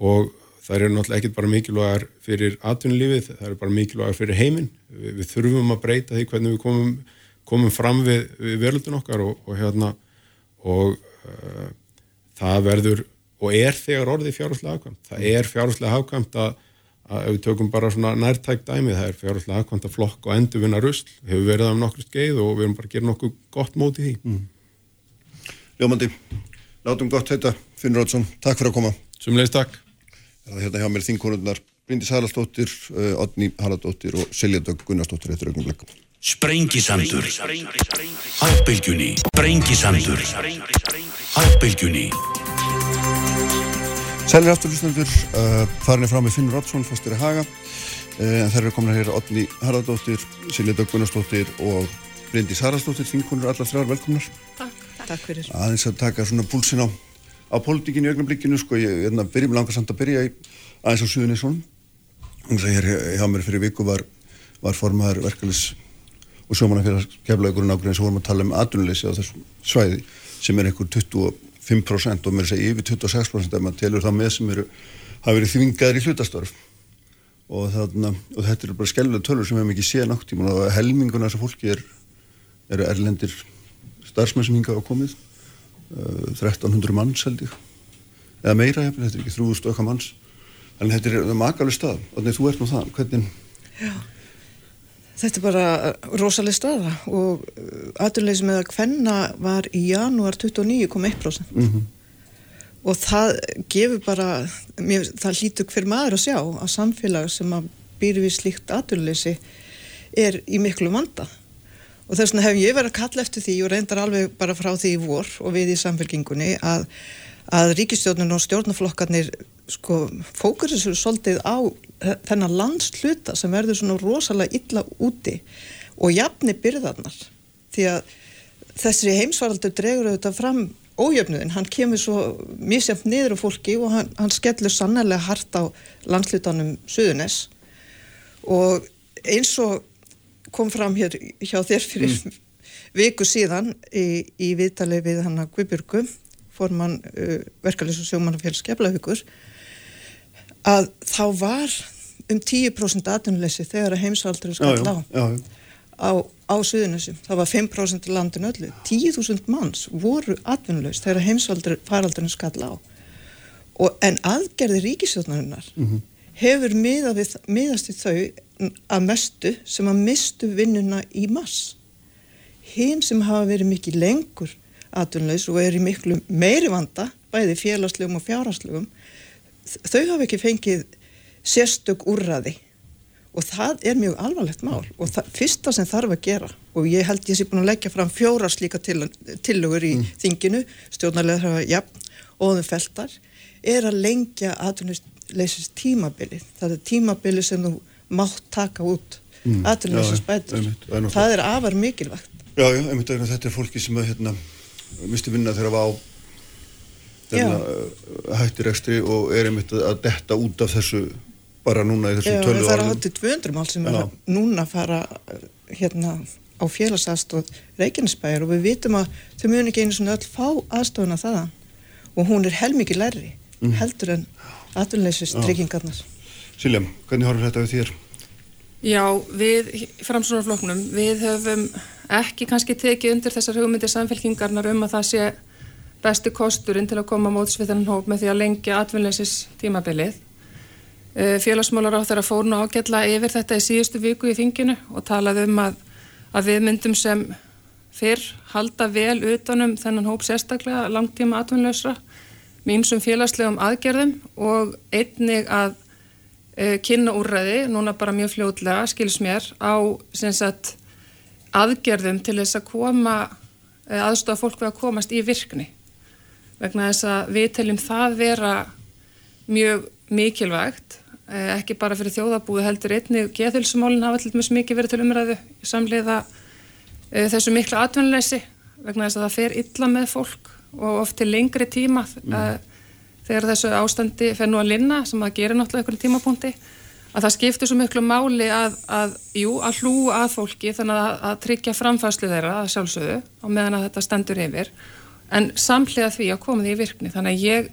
og það eru náttúrulega ekkit bara mikilvægar fyrir atvinnulífið, það eru bara mikilvægar fyrir heiminn. Vi, við þurfum að breyta því hvernig við komum, komum fram við, við verðlutun okkar og, og hérna og uh, það verður og er þegar orðið fjárháslega hafkvæmt. Það er fjárháslega hafkvæmt að að ef við tökum bara svona nærtækt dæmið það er fjárhaldslega aðkvæmta flokk og endurvinna rusl hefur verið af nokkur skeið og við erum bara að gera nokkuð gott móti því. Mm. Ljómandi, látum gott þetta Finnur Rótsson, takk fyrir að koma. Sumleis takk. Það er hérna hjá mér þingkonurnar Bryndis Haraldsdóttir, uh, Odni Haraldsdóttir og Silja Dögg Gunnarsdóttir eftir augnum blekkum Sprengisandur. Ábylgjunni Sprengisandur. Ábylgjunni Sælir afturlustendur, uh, farinni frá með Finnur Oddsson, fórstur í Haga. Uh, en þær eru komin hér Odni Haraldóttir Silja Dögg Gunnarsdóttir og Bryndis Haraldsdóttir, þingkonur allar þrjár, velkomnar. Takk, takk. Fyrir. Aðeins að taka svona púlsin á, á pólitíkinu í augnablikinu, sko, ég er að byrja, langar samt að byrja í, aðeins á Suðunisson og það hér hjá mér fyrir viku var, var formaður verkefælis og sjómanafélags keflaugurinn ákveðin sem vorum að tala um atvinnuleysi á þessum svæði sem er einhver 25% og mér segja yfir 26% ef maður telur það með sem eru hafa verið þvingaður í hlutastörf. Og, þarna, og þetta eru bara skellulega tölur sem við hefum ekki séð nátt í og helminguna þessar fólki er, eru erlendir starfsmenn sem hinga á komið. Uh, 1300 manns held ég. Eða meira hefur, þetta er ekki 3000 okkar manns. En þetta er makalega stað og þú ert nú það, hvernig Já Þetta er bara rosalega staða og aðurleis með að hvenna var í janúar 29,1% mm -hmm. og það gefur bara, mér, það hlýtur hver maður að sjá að samfélag sem að býr við slíkt aðurleisi er í miklu vanda og þess vegna hef ég verið að kalla eftir því og reyndar alveg bara frá því í vor og við í samfélkingunni að, að ríkistjórnun og stjórnaflokkarnir sko fókusir svo svolítið á þennan landsluta sem verður svona rosalega illa úti og jafni byrðarnar. Því að þessi heimsvaraldur dregur auðvitað fram ójöfnuðin, hann kemur svo mísjöfn niður á fólki og hann, hann skellur sannlega hart á landslutanum Suðunes og eins og kom fram hér hjá þér fyrir mm. viku síðan í, í viðtali við hann að Guðbjörgu formann uh, verkefælis og sjómanafélags keflavíkur að þá var um 10% atvinnuleysi þegar að heimsvaldur skall á, á á Suðunusum. Það var 5% landin öllu. 10.000 manns voru atvinnulegs þegar að heimsvaldur faraldurinn skall á. Og, en aðgerði ríkisjóðnarinnar mm -hmm. hefur við, miðast í þau að mestu sem að mistu vinnuna í mass. Hinn sem hafa verið mikið lengur atvinnulegs og er í miklu meiri vanda, bæði félagslegum og fjárhagslegum, þau hafa ekki fengið sérstök úrraði og það er mjög alvarlegt mál og það, fyrsta sem þarf að gera og ég held ég sé búin að leggja fram fjóra slíka til, tillögur í mm. þinginu stjórnarlega þarf að og þeim feltar er að lengja aðtunleysist tímabili það er tímabili sem þú mátt taka út mm. aðtunleysist bætur það er afar mikilvægt. Já, já, einmitt, þetta er fólki sem hérna, misti vinna þegar það var á hættir ekstri og er einmitt að detta út af þessu bara núna í þessum tölu árum. Það er háttið 200 mál sem er núna að fara uh, hérna á félagsastóð Reykjanesbæjar og við vitum að þau mjög ekki einu svona öll fá aðstofuna þaðan og hún er helmikið lærri mm. heldur en aðunleysist tryggingarnar. Silja, hvernig horfum þetta við þér? Já, við framsvonarfloknum, við höfum ekki kannski tekið undir þessar hugmyndir samfélkingarnar um að það sé besti kosturinn til að koma móts við þennan hóp með því að lengja atvinnleisis tímabilið. Eh, félagsmálar á þeirra fórnu ágætla yfir þetta í síðustu viku í þinginu og talaði um að, að við myndum sem fyrr halda vel utanum þennan hóp sérstaklega langtíma atvinnlausra með einsum félagslegum aðgerðum og einnig að e, kynna úrræði, núna bara mjög fljóðlega, skils mér, á sagt, aðgerðum til þess að koma e, aðstofa fólk við að komast í virkni vegna þess að við teljum það vera mjög mikilvægt eh, ekki bara fyrir þjóðabúi heldur einni geðhulsumólinn hafa alltaf mikið verið til umræðu samleiða eh, þessu miklu atvinnleysi vegna þess að það fer illa með fólk og oft til lengri tíma mm. þegar þessu ástandi fer nú að linna sem það gerir náttúrulega einhvern tímapunkti að það skiptir svo miklu máli að, að jú, að hlúa að fólki þannig að, að tryggja framfæslu þeirra að sjálfsögðu á meðan að þetta stendur yfir en samlega því að koma því í virkni þannig að ég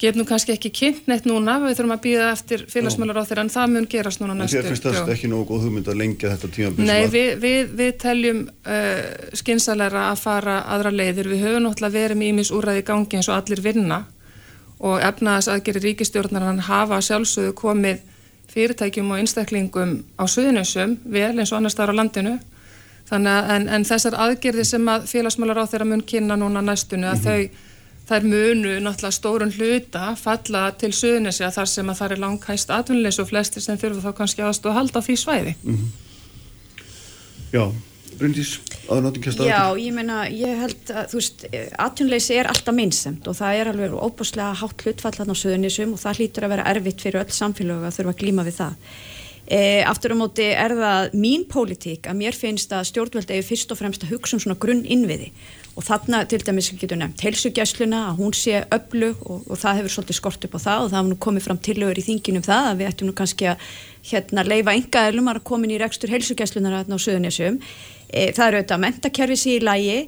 get nú kannski ekki kynnt neitt núna, við þurfum að býða eftir félagsmjölar á þeirra en það mun gerast núna næstu. En þér finnst það ekki nógu góð hugmynd að lengja þetta tíma? Nei, við, við, við teljum uh, skynsalega að fara aðra leiðir. Við höfum náttúrulega verið með ímis úræði gangi eins og allir vinna og efnaðas aðgerir ríkistjórnar hann hafa sjálfsögðu komið fyrirtækjum og einstaklingum á suðunusum vel eins og annars þar á landinu. Þannig að en, en þessar aðgerði sem að félagsmjölar á þeirra mun kynna núna næstunni að mm -hmm. þau þær munu náttúrulega stórun hluta falla til suðunisja þar sem að það er langhæst atvinnilegs og flestir sem þurfa þá kannski aðstu að halda því svæði. Mm -hmm. Já, Bryndís, aðnátingast aðeins. Já, ég meina, ég held að, þú veist, atvinnileysi er alltaf minnsemt og það er alveg óbúslega hátt hlutfallan á suðunisjum og það hlýtur að vera erfitt fyrir öll samfélag að þurfa að glíma við það. E, aftur á móti er það mín pólitík að mér finnst að stjórnveld eða fyrst og fremst að hugsa um svona grunn innviði og þarna til dæmis getur nefnt heilsugjæsluna að hún sé öflug og, og það hefur svolítið skort upp á það og það hefur nú komið fram tilögur í þinginum það að við ættum nú kannski að hérna leifa engaðilum að komin í rekstur heilsugjæslunar hérna á söðunisum e, það eru auðvitað mentakerfi síðan í lægi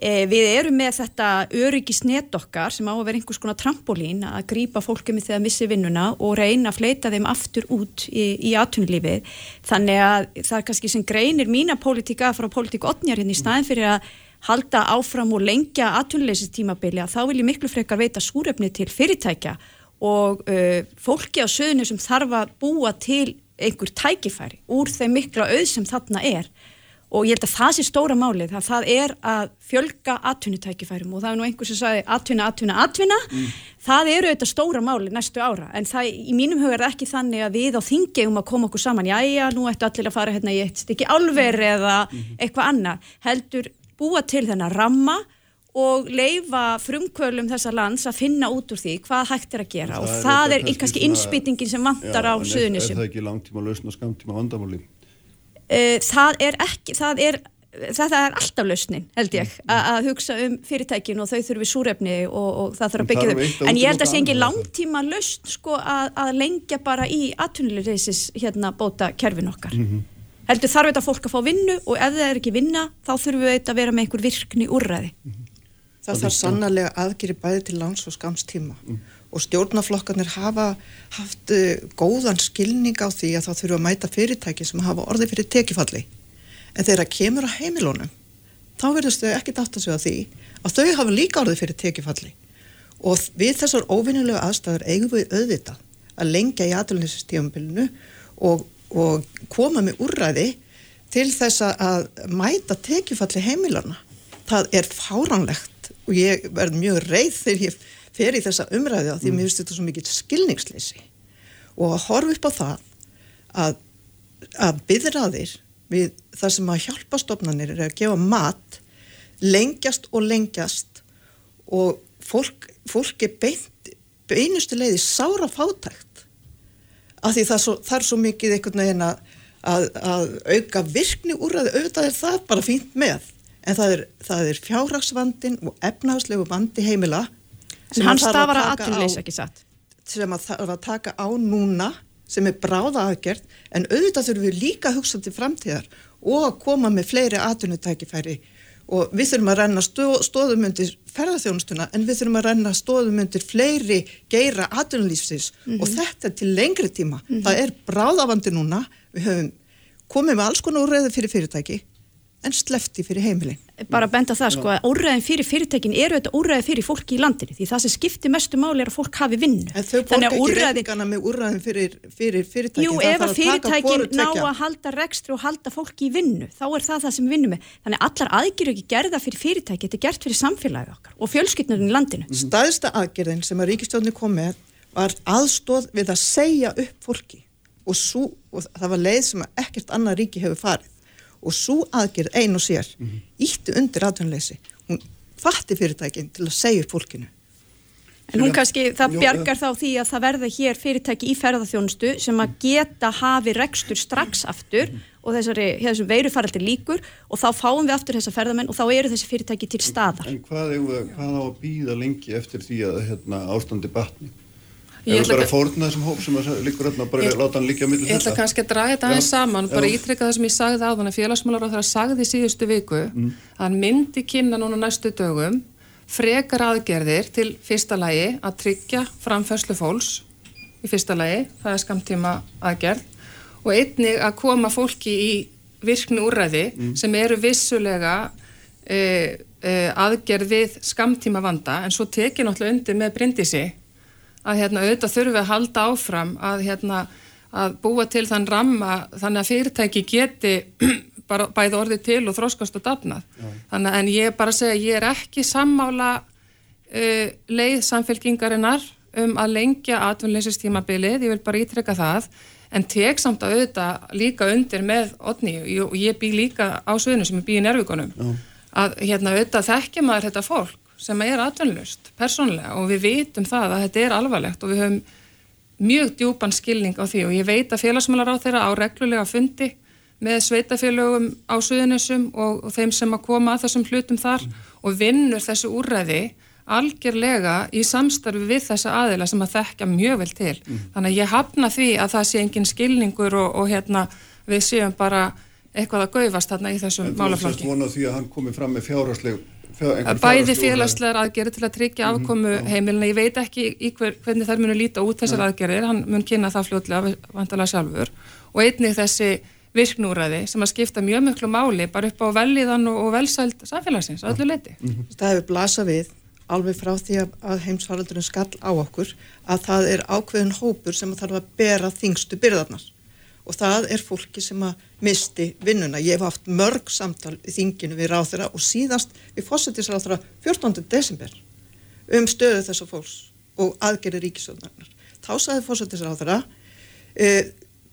við erum með þetta öryggisnet okkar sem á að vera einhvers konar trampolín að grýpa fólkið með þegar missi vinnuna og reyna að fleita þeim aftur út í, í atunlífið þannig að það er kannski sem greinir mína pólitíka frá pólitík 8 hérna í staðin fyrir að halda áfram og lengja aðtunleysistímabili að þá vil ég miklu frekar veita súrefni til fyrirtækja og uh, fólki á söðinu sem þarf að búa til einhver tækifæri úr þeim mikla auð sem þarna er og ég held að það sé stóra málið að það er að fjölga atvinnutækifærum. Og það er nú einhvers sem sagði atvinna, atvinna, atvinna. Mm. það eru auðvitað stóra málið næstu ára. En það, í mínum huga er ekki þannig að við á þingi um að koma okkur saman, já já, nú ættu allir að fara hérna í eitt stykki alver eða mm. eitthvað annað. Heldur búa til þennan ramma og leifa frumkvölum þessa lands að finna út úr því hvað hægt er að gera. Það og er það er kannski innspýtingin sem vantar á suðunisum. Er það það er ekki, það er það er alltaf lausnin held ég mm. að hugsa um fyrirtækin og þau þurfi súrefni og, og það þarf að byggja þau en ég held að það sé ekki langtíma lausn sko að, að lengja bara í atvinnulegreisis hérna bóta kerfin okkar mm -hmm heldur þarf þetta fólk að fá vinnu og ef það er ekki vinna þá þurfum við þetta að vera með einhver virkni úrræði. Mm -hmm. Það, það þarf sannarlega aðgeri bæði til lands og skamstíma mm. Og stjórnaflokkarnir hafa haft uh, góðan skilning á því að þá þurfum að mæta fyrirtæki sem hafa orði fyrir tekifalli en þegar það kemur að heimilónum þá verðast þau ekki dátt að segja því að þau hafa líka orði fyrir tekifalli og við þessar óvinnulegu aðstæður eigum við auðvitað að lengja í aðlunistífambilinu og og koma með úrræði til þess að mæta tekjufalli heimilarna. Það er fáránlegt og ég verð mjög reið þegar ég fer í þessa umræði að því mm. mér finnst þetta svo mikið skilningsleysi. Og að horfa upp á það að, að byðraðir við það sem að hjálpa stofnanir er að gefa mat lengjast og lengjast og fólk, fólk er beint, beinustu leiði sára fátækt. Af því það, svo, það er svo mikið einhvern veginn að, að, auka virkni úr að auðvitað er það bara fínt með. En það er, er fjárraksvandin og efnahagslegu vandi heimila sem hann stafar að aðtunleys ekki satt sem að það var að taka á núna sem er bráða aðgjert en auðvitað þurfum við líka að hugsa til framtíðar og að koma með fleiri aðtunutækifæri og við þurfum að renna stóðum undir ferðarþjónustuna en við þurfum að renna stóðum undir fleiri geira aðunlýfsins mm -hmm. og þetta til lengri tíma. Mm -hmm. Það er bráðavandi núna, við höfum komið með alls konar úrreði fyrir fyrirtæki en slefti fyrir heimilin. Bara að benda það sko að úrræðin fyrir fyrirtækin eru þetta úrræði fyrir fólki í landinu því það sem skiptir mestu máli er að fólk hafi vinnu. En þau borga ekki úrræði... reyningana með úrræðin fyrir, fyrir fyrirtækin. Jú, ef að fyrirtækin ná að halda rekstri og halda fólki í vinnu, þá er það það sem við vinnum með. Þannig allar aðgjur ekki gerða fyrir fyrirtæki, þetta er gert fyrir samfélagi okkar og fjölskytnurinn í landinu. Mm -hmm. Stæðsta aðgerðin sem að ríkistjóðni kom með var aðstóð við að segja upp fólki og, svo, og það var leið sem ekkert annað ríki hefur farið og svo aðgerð ein og sér mm -hmm. ítti undir aðtunleysi hún fatti fyrirtækin til að segja fólkinu En hún kannski, það bjargar þá því að það verða hér fyrirtæki í ferðarþjónustu sem að geta hafi rekstur strax aftur og þessari, þessum veirufaraldir líkur og þá fáum við aftur þessa ferðarmenn og þá eru þessi fyrirtæki til staðar. En hvað, hvað á að býða lengi eftir því að hérna, ástandi batni? Ég ætla bara að fórna þessum hóp sem líkur öllna bara ég, láta hann líka á milli þetta. Ég ætla kannski að draga þetta aðeins saman, bara ítrykka það sem ég sagði á þannig félagsmálar á það að sagði síðustu viku mm. að hann myndi kynna núna næstu dögum frekar aðgerðir til fyrsta lægi að tryggja framfærslu fólks í fyrsta lægi, það er skamtíma aðgerð og einnig að koma fólki í virknu úræði mm. sem eru vissulega e, e, aðgerð við skamtíma vanda en svo tekið náttúrulega undir með brindisi að hérna, auðvitað þurfum við að halda áfram að, hérna, að búa til þann ramma þannig að fyrirtæki geti (clears throat) bara bæði orðið til og þróskast og dafnað. Þannig en ég bara segja ég er ekki sammála uh, leið samfélkingarinnar um að lengja atvinnleysistímabilið, ég vil bara ítrekka það en tek samt að auðvitað líka undir með odni og ég bý líka á söðunum sem er býið í nervikonum að hérna auðvitað þekkja maður þetta fólk sem er atvinnlust persónlega og við vitum það að þetta er alvarlegt og við höfum mjög djúpan skilning á því og ég veit að félagsmálar á þeirra á reglulega fundi með sveitafélögum á Suðunessum og, og þeim sem að koma að þessum hlutum þar mm. og vinnur þessu úrræði algjörlega í samstarfi við þessa aðila sem að þekka mjög vel til. Mm. Þannig að ég hafna því að það sé engin skilningur og, og hérna við séum bara eitthvað að gaufast þarna í þessum málaflokki. Þú sést vonað því að hann komi fram með fjárhásleg bæði félagslegar aðgerir til að tryggja mhm. afkomu mm -hmm. heimilina, ég veit ekki hver, hvernig þær munu líta út þessar aðgerir hann mun kynna það fljóðlega vantalega sjálfur og einnig þessi virknúræði sem að skipta mjög miklu máli bara upp á velíðan og velsælt samfélagsins, öllu leiti. Mm -hmm. Það hefur blasa við alveg frá því að heimsfaraldurinn skall á okkur að það er ákveðin hópur sem þarf að bera þingstu byrðarnar og það er fólki sem að misti vinnuna. Ég hef haft mörg samtal í þinginu við ráþurra og síðast við fósættisráþurra 14. desember um stöðu þessar fólks og aðgerri ríkisöðunar. Þá saði fósættisráþurra e,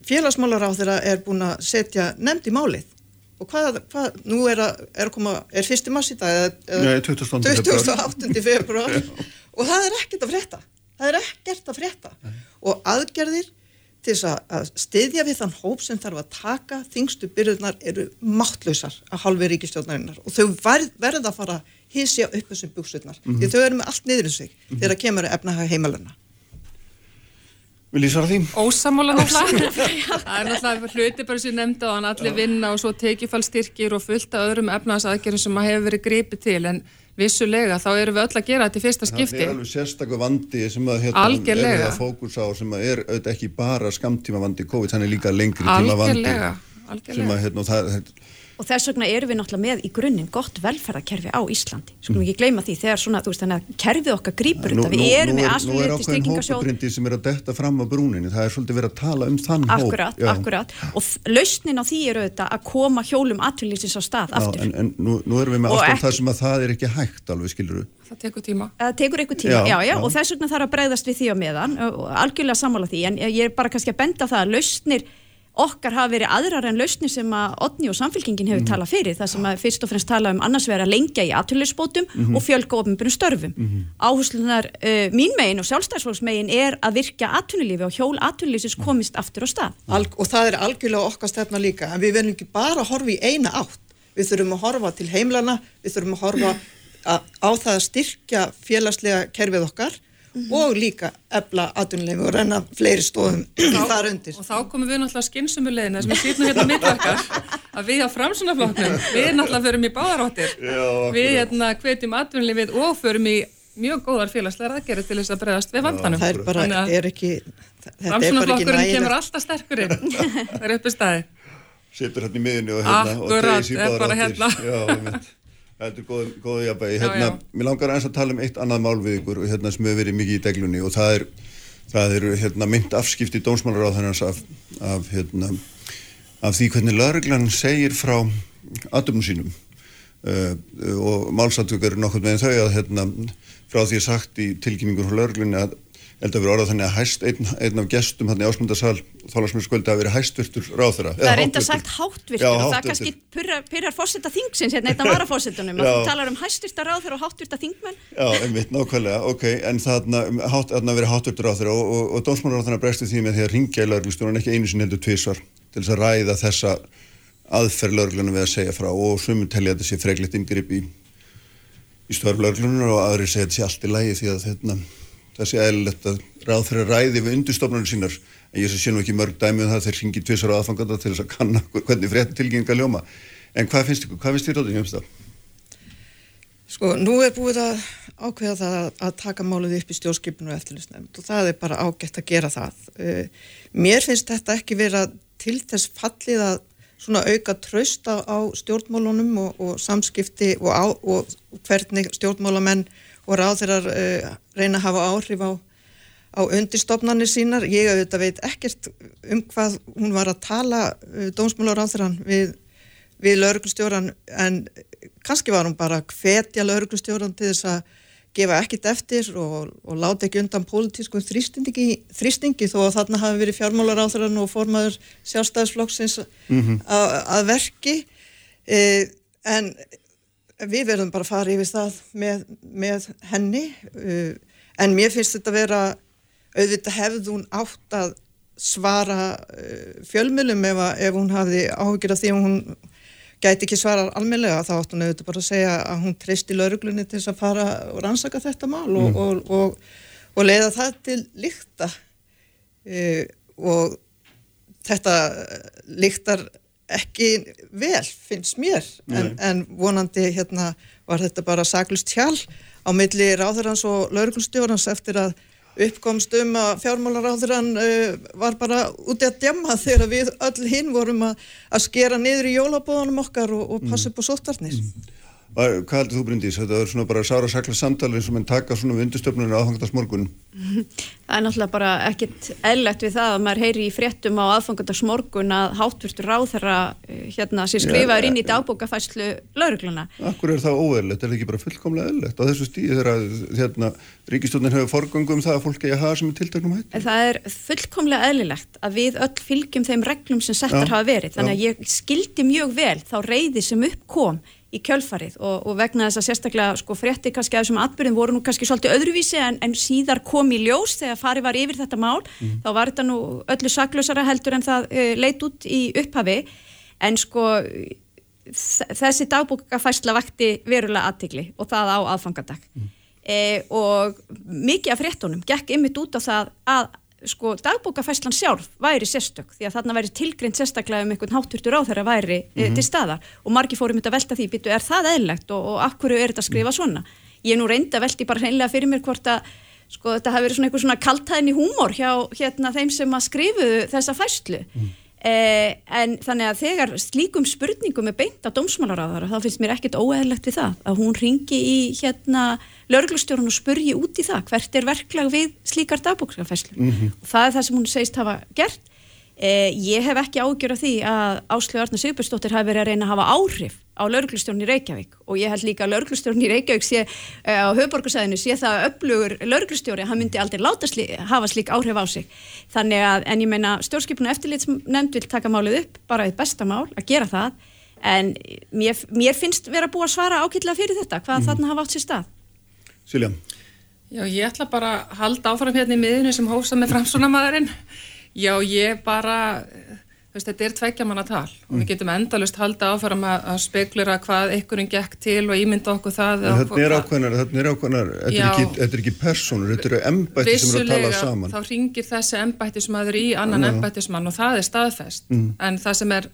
félagsmálaráþurra er búin að setja nefnd í málið og hvað, hvað nú er að, er að koma, er fyrsti mass í dag eða 28. februar (laughs) og það er ekkert að frétta það er ekkert að frétta og aðgerðir til þess að stiðja við þann hóp sem þarf að taka þingstu byrjurnar eru máttlausar að halvi ríkistjóðnarinnar og þau verða að fara að hísja upp þessum búkstutnar mm -hmm. því þau eru með allt niður í sig mm -hmm. þegar það kemur að efna heimaluna Vil ég svara því? Ósamála náttúrulega (laughs) það er náttúrulega hluti bara sem ég nefndi á hann allir vinna og svo tekifallstyrkir og fullt af öðrum efnaðsaðgerðum sem að hefur verið gripið til en vissulega þá erum við öll að gera þetta í fyrsta skipti. Það er alveg sérstaklega vandi sem að hérna er það fókus á sem að er auðvitað ekki bara skamtíma vandi COVID, þannig líka lengri tíma vandi. Algjörlega, algjörlega. Sem að hérna það, og þess vegna erum við náttúrulega með í grunninn gott velferðarkerfi á Íslandi. Skulum ekki gleyma því þegar svona, þú veist þannig að kerfið okkar grýpur þetta, við erum með aðsluðið til er hópagrindi sem er að detta fram á brúninni. Það er svolítið verið að tala um þann akkurat, hóp Akkurat, og lausnin á því eru þetta að koma hjólum aturlýsins á stað Já, aftur. En, en nú, nú erum við með ástæðan það sem að það er ekki hægt alveg, skiluru Það tekur tíma. Það tekur eitthvað tíma, já, já, já, og þess vegna þarf að bregðast við því á meðan, algjörlega sammála því, en ég er bara kannski að benda það að lausnir okkar hafa verið aðrar en lausni sem að Odni og samfélkingin hefur mm. talað fyrir það sem að fyrst og fremst tala um annars vera lengja í aðtölusbótum mm -hmm. og fjölga ofnbjörnum störfum. Mm -hmm. Áherslunar uh, mín megin og sjálfstæðsfólksmegin er að virka aðtölulífi og hjól aðtölulífis komist aftur á stað. Al og það er algjörlega okkar stefna líka en við verðum ekki bara að horfa í eina átt. Við þurfum að horfa til heimlana, við þurfum að horfa (clears throat) að, á það að styrkja félagslega kerfið okkar Mm -hmm. og líka ebla aðunleimi og renna fleiri stóðum þar undir. Og þá komum við náttúrulega skynsumulegina sem við sýtum hérna mittverkar að við á framsunafloknum, við náttúrulega förum í báðaráttir, við hérna hvetjum aðunleimið og förum í mjög góðar félagslegar aðgerið til þess að bregðast við vandanum. Það er bara, er ekki, framsunaflokkurinn kemur alltaf sterkurinn, það er uppi staði. Sittur hérna í miðinu og hérna Akkurat, og degis í báðaráttir. Þetta er góð, góð jafnvegi. Hérna, mér langar eins að tala um eitt annað mál við ykkur hérna, sem hefur verið mikið í deglunni og það er, það er hérna, mynd afskipti dónsmálar á þennans af, af, hérna, af því hvernig lauruglan segir frá aðdöfnum sínum uh, og málsattökar er nokkur með þau að hérna, frá því að sagt í tilkynningur frá lauruglunni að held að vera orðað þannig að hæst einn, einn af gestum hann í ásmundarsal þálarsmjörnskvöldi að vera hæstvirtur ráþara. Það er enda sagt háttvirtur Já, og það kannski pyrjar fórsetta þingsins hérna einn af varafórsetunum að þú talar um hæstvirta ráþara og háttvirta þingmenn. Já, einmitt, nákvæmlega, ok, en þarna hátt, að vera háttvirtur ráþara og, og, og dómsmálaráþarna bregstu því með því að ringja í laurglustjónan ekki einu sinni heldur tvísvar til þess að ræða þessa aðferð laurglunum við að segja frá og sumum telja þetta sé freglitt yngripp í, í störflaurglunar og aðri segja þetta sé allt í lægi því að þetta það sé eðlilegt að ráð þeirra ræði við undurstofnarnir sínar. En ég sé nú ekki mörg dæmi um það þeir ringi tvisar á aðfanganda til þess að kanna hvernig fréttin tilgenga ljóma en hvað finnst ykkur, hvað finnst þér ráðin um Sko, nú er búið að ákveða það að, að taka málið upp í stjórnskipinu og eftirlýsnefnd og það er bara ágætt að gera það. Uh, mér finnst þetta ekki vera til þess fallið að svona auka trösta á stjórnmálunum og, og samskipti og, á, og hvernig stjórnmálamenn og ráðirar uh, reyna að hafa áhrif á, á undirstofnarnir sínar. Ég auðvitað veit ekkert um hvað hún var að tala uh, dómsmálaráðirann við við lauruglustjóran en kannski var hún bara hvetja lauruglustjóran til þess að gefa ekkit eftir og, og láta ekki undan pólitískum þrýstingi, þrýstingi þó að þarna hafi verið fjármálar á þeirra og formaður sjálfstæðisflokksins mm -hmm. að verki e, en við verðum bara að fara yfir það með, með henni e, en mér finnst þetta að vera auðvitað hefð hún átt að svara e, fjölmjölum ef, ef hún hafi áhugir af því að hún gæti ekki svara almeinlega þá átt hún auðvitað bara að segja að hún treysti lauruglunni til þess að fara og rannsaka þetta mál og, mm. og, og, og leiða það til líkta e, og þetta líktar ekki vel finnst mér en, en vonandi hérna var þetta bara saglust hjál á milli ráðurans og lauruglustjórans eftir að uppkomst um að fjármálaráðurann uh, var bara úti að djamma þegar við öll hinn vorum að, að skera niður í jólabóðanum okkar og, og passa upp á sóttarnir. Mm. Hvað heldur þú Bryndís? Þetta er svona bara sára sakla samtali sem enn taka svona við undirstöfnunum aðfangandast morgun. Það er náttúrulega bara ekkit eðlegt við það að maður heyri í fréttum á aðfangandast morgun að hátvirtur ráð þeirra eh, hérna sem skrifaður inn í dagbókafæslu laurugluna. Akkur er það óeðlegt? Er það ekki bara fullkomlega eðlegt á þessu stíði þegar hérna, ríkistjónin hefur forgangum um það að fólk eigi að hafa sem er tiltaknum hætti? Það er fullkomlega eðlilegt að við öll fylgjum þeim reglum sem settar hafa verið. Þannig að ég skildi mjög vel þá reyði sem uppkom í kjölfarið og, og vegna þess að sérstaklega sko frétti kannski að þessum atbyrðum voru nú kannski svolítið öðruvísi en, en síðar kom í ljós þegar farið var yfir þetta mál mm. þá var þetta nú öllu saklausara heldur en það uh, leit út í upphafi en sko þessi dagbúkafæsla vakti verulega aðtikli og það á aðfangadag mm. e, og mikið af fréttunum gekk ymmit út á það að sko dagbókafæslan sjálf væri sérstök því að þarna væri tilgrind sérstaklega um einhvern hátturtur á þeirra væri mm -hmm. til staðar og margi fórum þetta að velta því, býtu er það eðlegt og, og akkur er þetta að skrifa svona ég er nú reyndi að velti bara hreinlega fyrir mér hvort að sko þetta hafi verið svona einhver svona kaltæðin í húmor hjá hérna þeim sem að skrifu þessa fæslu mm. Eh, en þannig að þegar slíkum spurningum er beint á dómsmálaráðara þá finnst mér ekkert óeðlegt við það að hún ringi í hérna lauruglustjórun og spurji út í það hvert er verklag við slíkar dagbóksfæslu mm -hmm. og það er það sem hún segist hafa gert Eh, ég hef ekki ágjör af því að Áslögu Arna Sigurbjörnsdóttir hafi verið að reyna að hafa áhrif á lauruglustjórn í Reykjavík. Og ég held líka að lauruglustjórn í Reykjavík sé eh, á höfborgarsæðinu sé það að upplugur lauruglustjóri hann myndi aldrei láta slí, hafa slík áhrif á sig. Þannig að en ég meina stjórnskipinu eftirlitsnefnd vil taka málið upp bara eitt besta mál að gera það. En mér, mér finnst vera búið að svara ákveðlega fyrir þetta hvað mm. þarna hafa átt sér stað. Silja? Já ég ætla bara að halda áfram hérna í miðinu sem hósa með framsónamaðurinn Já, ég bara, veist, þetta er tveikja manna tal mm. og við mm. getum endalust halda áfram að, að speklera hvað einhverjum gekk til og ímynda okkur það. Þetta er ákveðnar, þetta er ákveðnar, þetta er ekki personur, þetta eru embætti sem eru að tala saman. Þá ringir þessi embættismadur í annan mm. embættismann og það er staðfest, mm. en það sem er,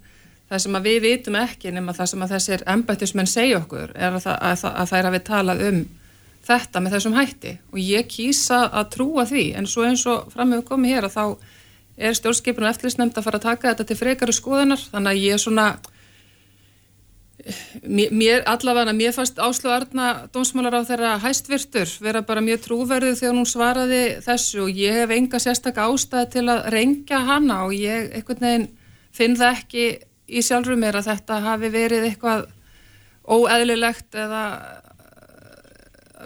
það sem við vitum ekki nema það sem að þessir embættismenn segja okkur er að, að, að að við talað um þetta með þessum hætti og ég kýsa að trúa því en svo eins og framöfu komið hér að þá er stjórnskipin og eftirlýsnefnd að fara að taka þetta til frekari skoðunar. Þannig að ég er svona mér, allavega mér fannst Áslu Arna dómsmálar á þeirra hæstvirtur vera bara mjög trúverðið þegar hún svaraði þessu og ég hef enga sérstakka ástæði til að reyngja hana og ég einhvern veginn finn það ekki í sjálfur mér að þetta hafi verið eitthvað óeðlilegt eða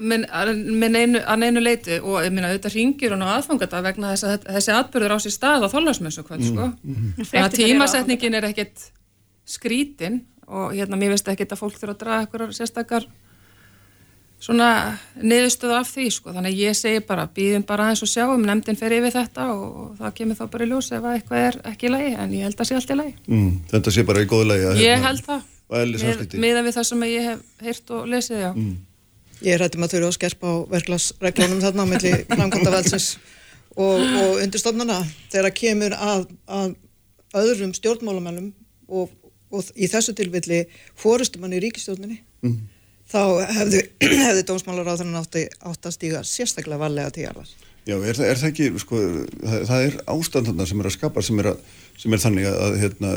með neinu, að neinu leiti og ég minna auðvitað ringir hún á aðfangata vegna þess að þessi atbyrður á sér stað á þóllarsmessu kvöld sko. Mm, mm. Þannig að tímasetningin er ekkit skrítin og hérna mér veist ekkit að fólk þurfa að draga eitthvað sérstakar svona niðurstöðu af því sko. Þannig að ég segi bara býðum bara aðeins og sjáum, nefndin fer yfir þetta og það kemur þá bara í ljós ef eitthvað er ekki í lagi en ég held að sé allt í lagi. Mm, þetta sé bara í góðu lagi. Ég hérna, held það, með, með við það sem ég hef heyrt og lesið, já. Mm. Ég er hættum að þurfa að skerpa á verklagsreglunum þarna á milli framkvæmdaveldsins og, og undirstofnana þegar kemur að, að öðrum stjórnmálamennum og, og í þessu tilvilli fórustumann í ríkistjórnunni mm. þá hefði, (clears throat) hefði dómsmálar á þennan átti átt að stíga sérstaklega varlega til jarðar. Já, er, er það ekki, sko, það, það er ástandana sem er að skapa sem er, að, sem er þannig að hérna,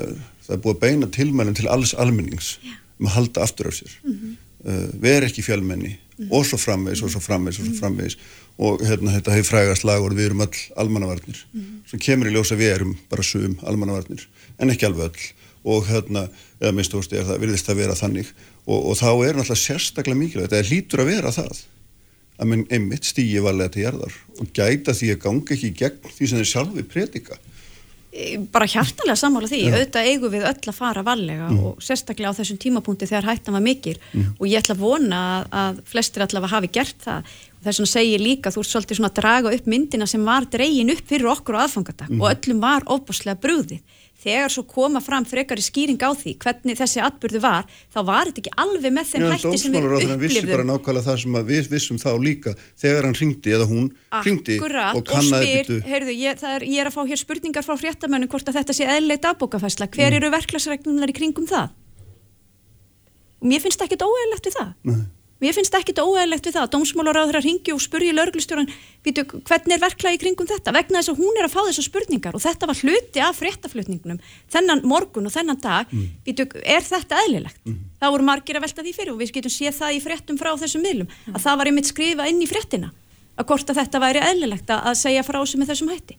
það er búið að beina tilmælinn til alls almennings yeah. um að halda aftur af sér. Mm -hmm. uh, Ver ekki fjálmenni. Og svo framvegs og svo framvegs og svo framvegs og hérna, þetta hefur frægast lag og við erum öll almannavarnir sem kemur í ljósa við erum bara sum almannavarnir en ekki alveg öll. Og hérna, eða minnst þú veist, það virðist að vera þannig. Og, og þá er náttúrulega sérstaklega mikilvægt, það hlýtur að vera það að minn einmitt stýji varlega til jarðar og gæta því að ganga ekki gegn því sem þeir sjálfi predika bara hjartalega samála því, ja. auðvitað eigum við öll að fara varlega mm. og sérstaklega á þessum tímapunkti þegar hættan var mikil mm. og ég ætla að vona að, að flestir allavega hafi gert það og þess að segja líka, þú ert svolítið svona að draga upp myndina sem var dregin upp fyrir okkur á aðfangadag mm. og öllum var óbúslega brúðið þegar svo koma fram frekar í skýring á því hvernig þessi atbyrðu var þá var þetta ekki alveg með þeim Já, hætti sem við upplifðum. Hann vissi bara nákvæmlega það sem við vissum þá líka þegar hann ringdi eða hún ringdi og kannaði byttu. Heyrðu, ég, er, ég er að fá hér spurningar frá fréttamönnum hvort að þetta sé eðleit afbókafæsla. Hver mm. eru verklagsreglunar í kringum það? Mér finnst ekki þetta óeðlegt við það. Nei. Mér finnst ekki þetta óæðilegt við það að dómsmálaráður að ringja og spurja lauruglistjóran hvernig er verklaði kringum þetta vegna þess að hún er að fá þessar spurningar og þetta var hluti af fréttaflutningunum þennan morgun og þennan dag mm. býtu, er þetta eðlilegt? Mm. Það voru margir að velta því fyrir og við getum séð það í fréttum frá þessum miðlum mm. að það var einmitt skrifa inn í fréttina að hvort að þetta væri eðlilegt að segja frá þessu með þessum hætti.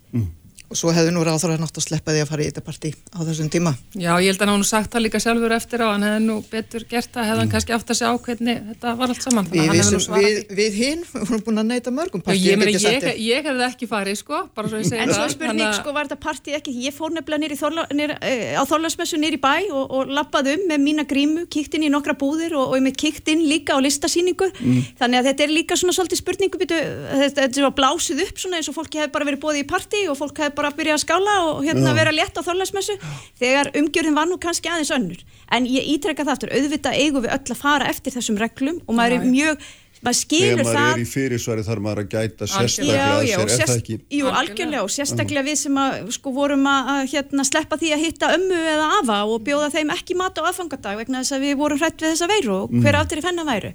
Og svo hefði nú ráður að nátt að sleppa því að fara í þetta partí á þessum tíma. Já, ég held að hann sagt það líka sjálfur eftir á, hann hefði nú betur gert það, hefði hann mm. kannski átt að segja á hvernig þetta var allt saman. Við, við, við hinn (laughs) vorum búin að neyta mörgum partí. Ég, ég, ég, ég hefði ekki farið, sko, bara svo ég segja það. En svo spurning, hana... sko, var þetta partí ekki, ég fór nefnilega nýri þorla, nýr, uh, á þorlasmessu nýri bæ og, og lappaði um með mína grímu, kíkt inn í nokkra búðir og, og ég með kíkt inn líka á listasýningu. Mm. Þannig að þetta er líka svona svolítið spurningu, þetta var blásið upp svona eins og fólki hefði bara verið bóðið í partí og fólk hefði bara byrjað að skála og hérna vera létt á þorlagsmessu þegar umgjörðin var nú kannski aðeins önnur. En ég ítrekka það aftur, auðvitað eigum við öll að fara eftir þessum reglum og maður er mjög maður skilur það þegar maður er í fyrirsværi þarf maður að gæta sérstaklega já, já, sér, er það ekki? Jú, algjörlega. og sérstaklega við sem að sko vorum að hérna, sleppa því að hitta ömmu eða afa og bjóða þeim ekki mat á aðfangadag vegna þess að við vorum hrætt við þessa veiru og hver mm. áttir í fennan væru.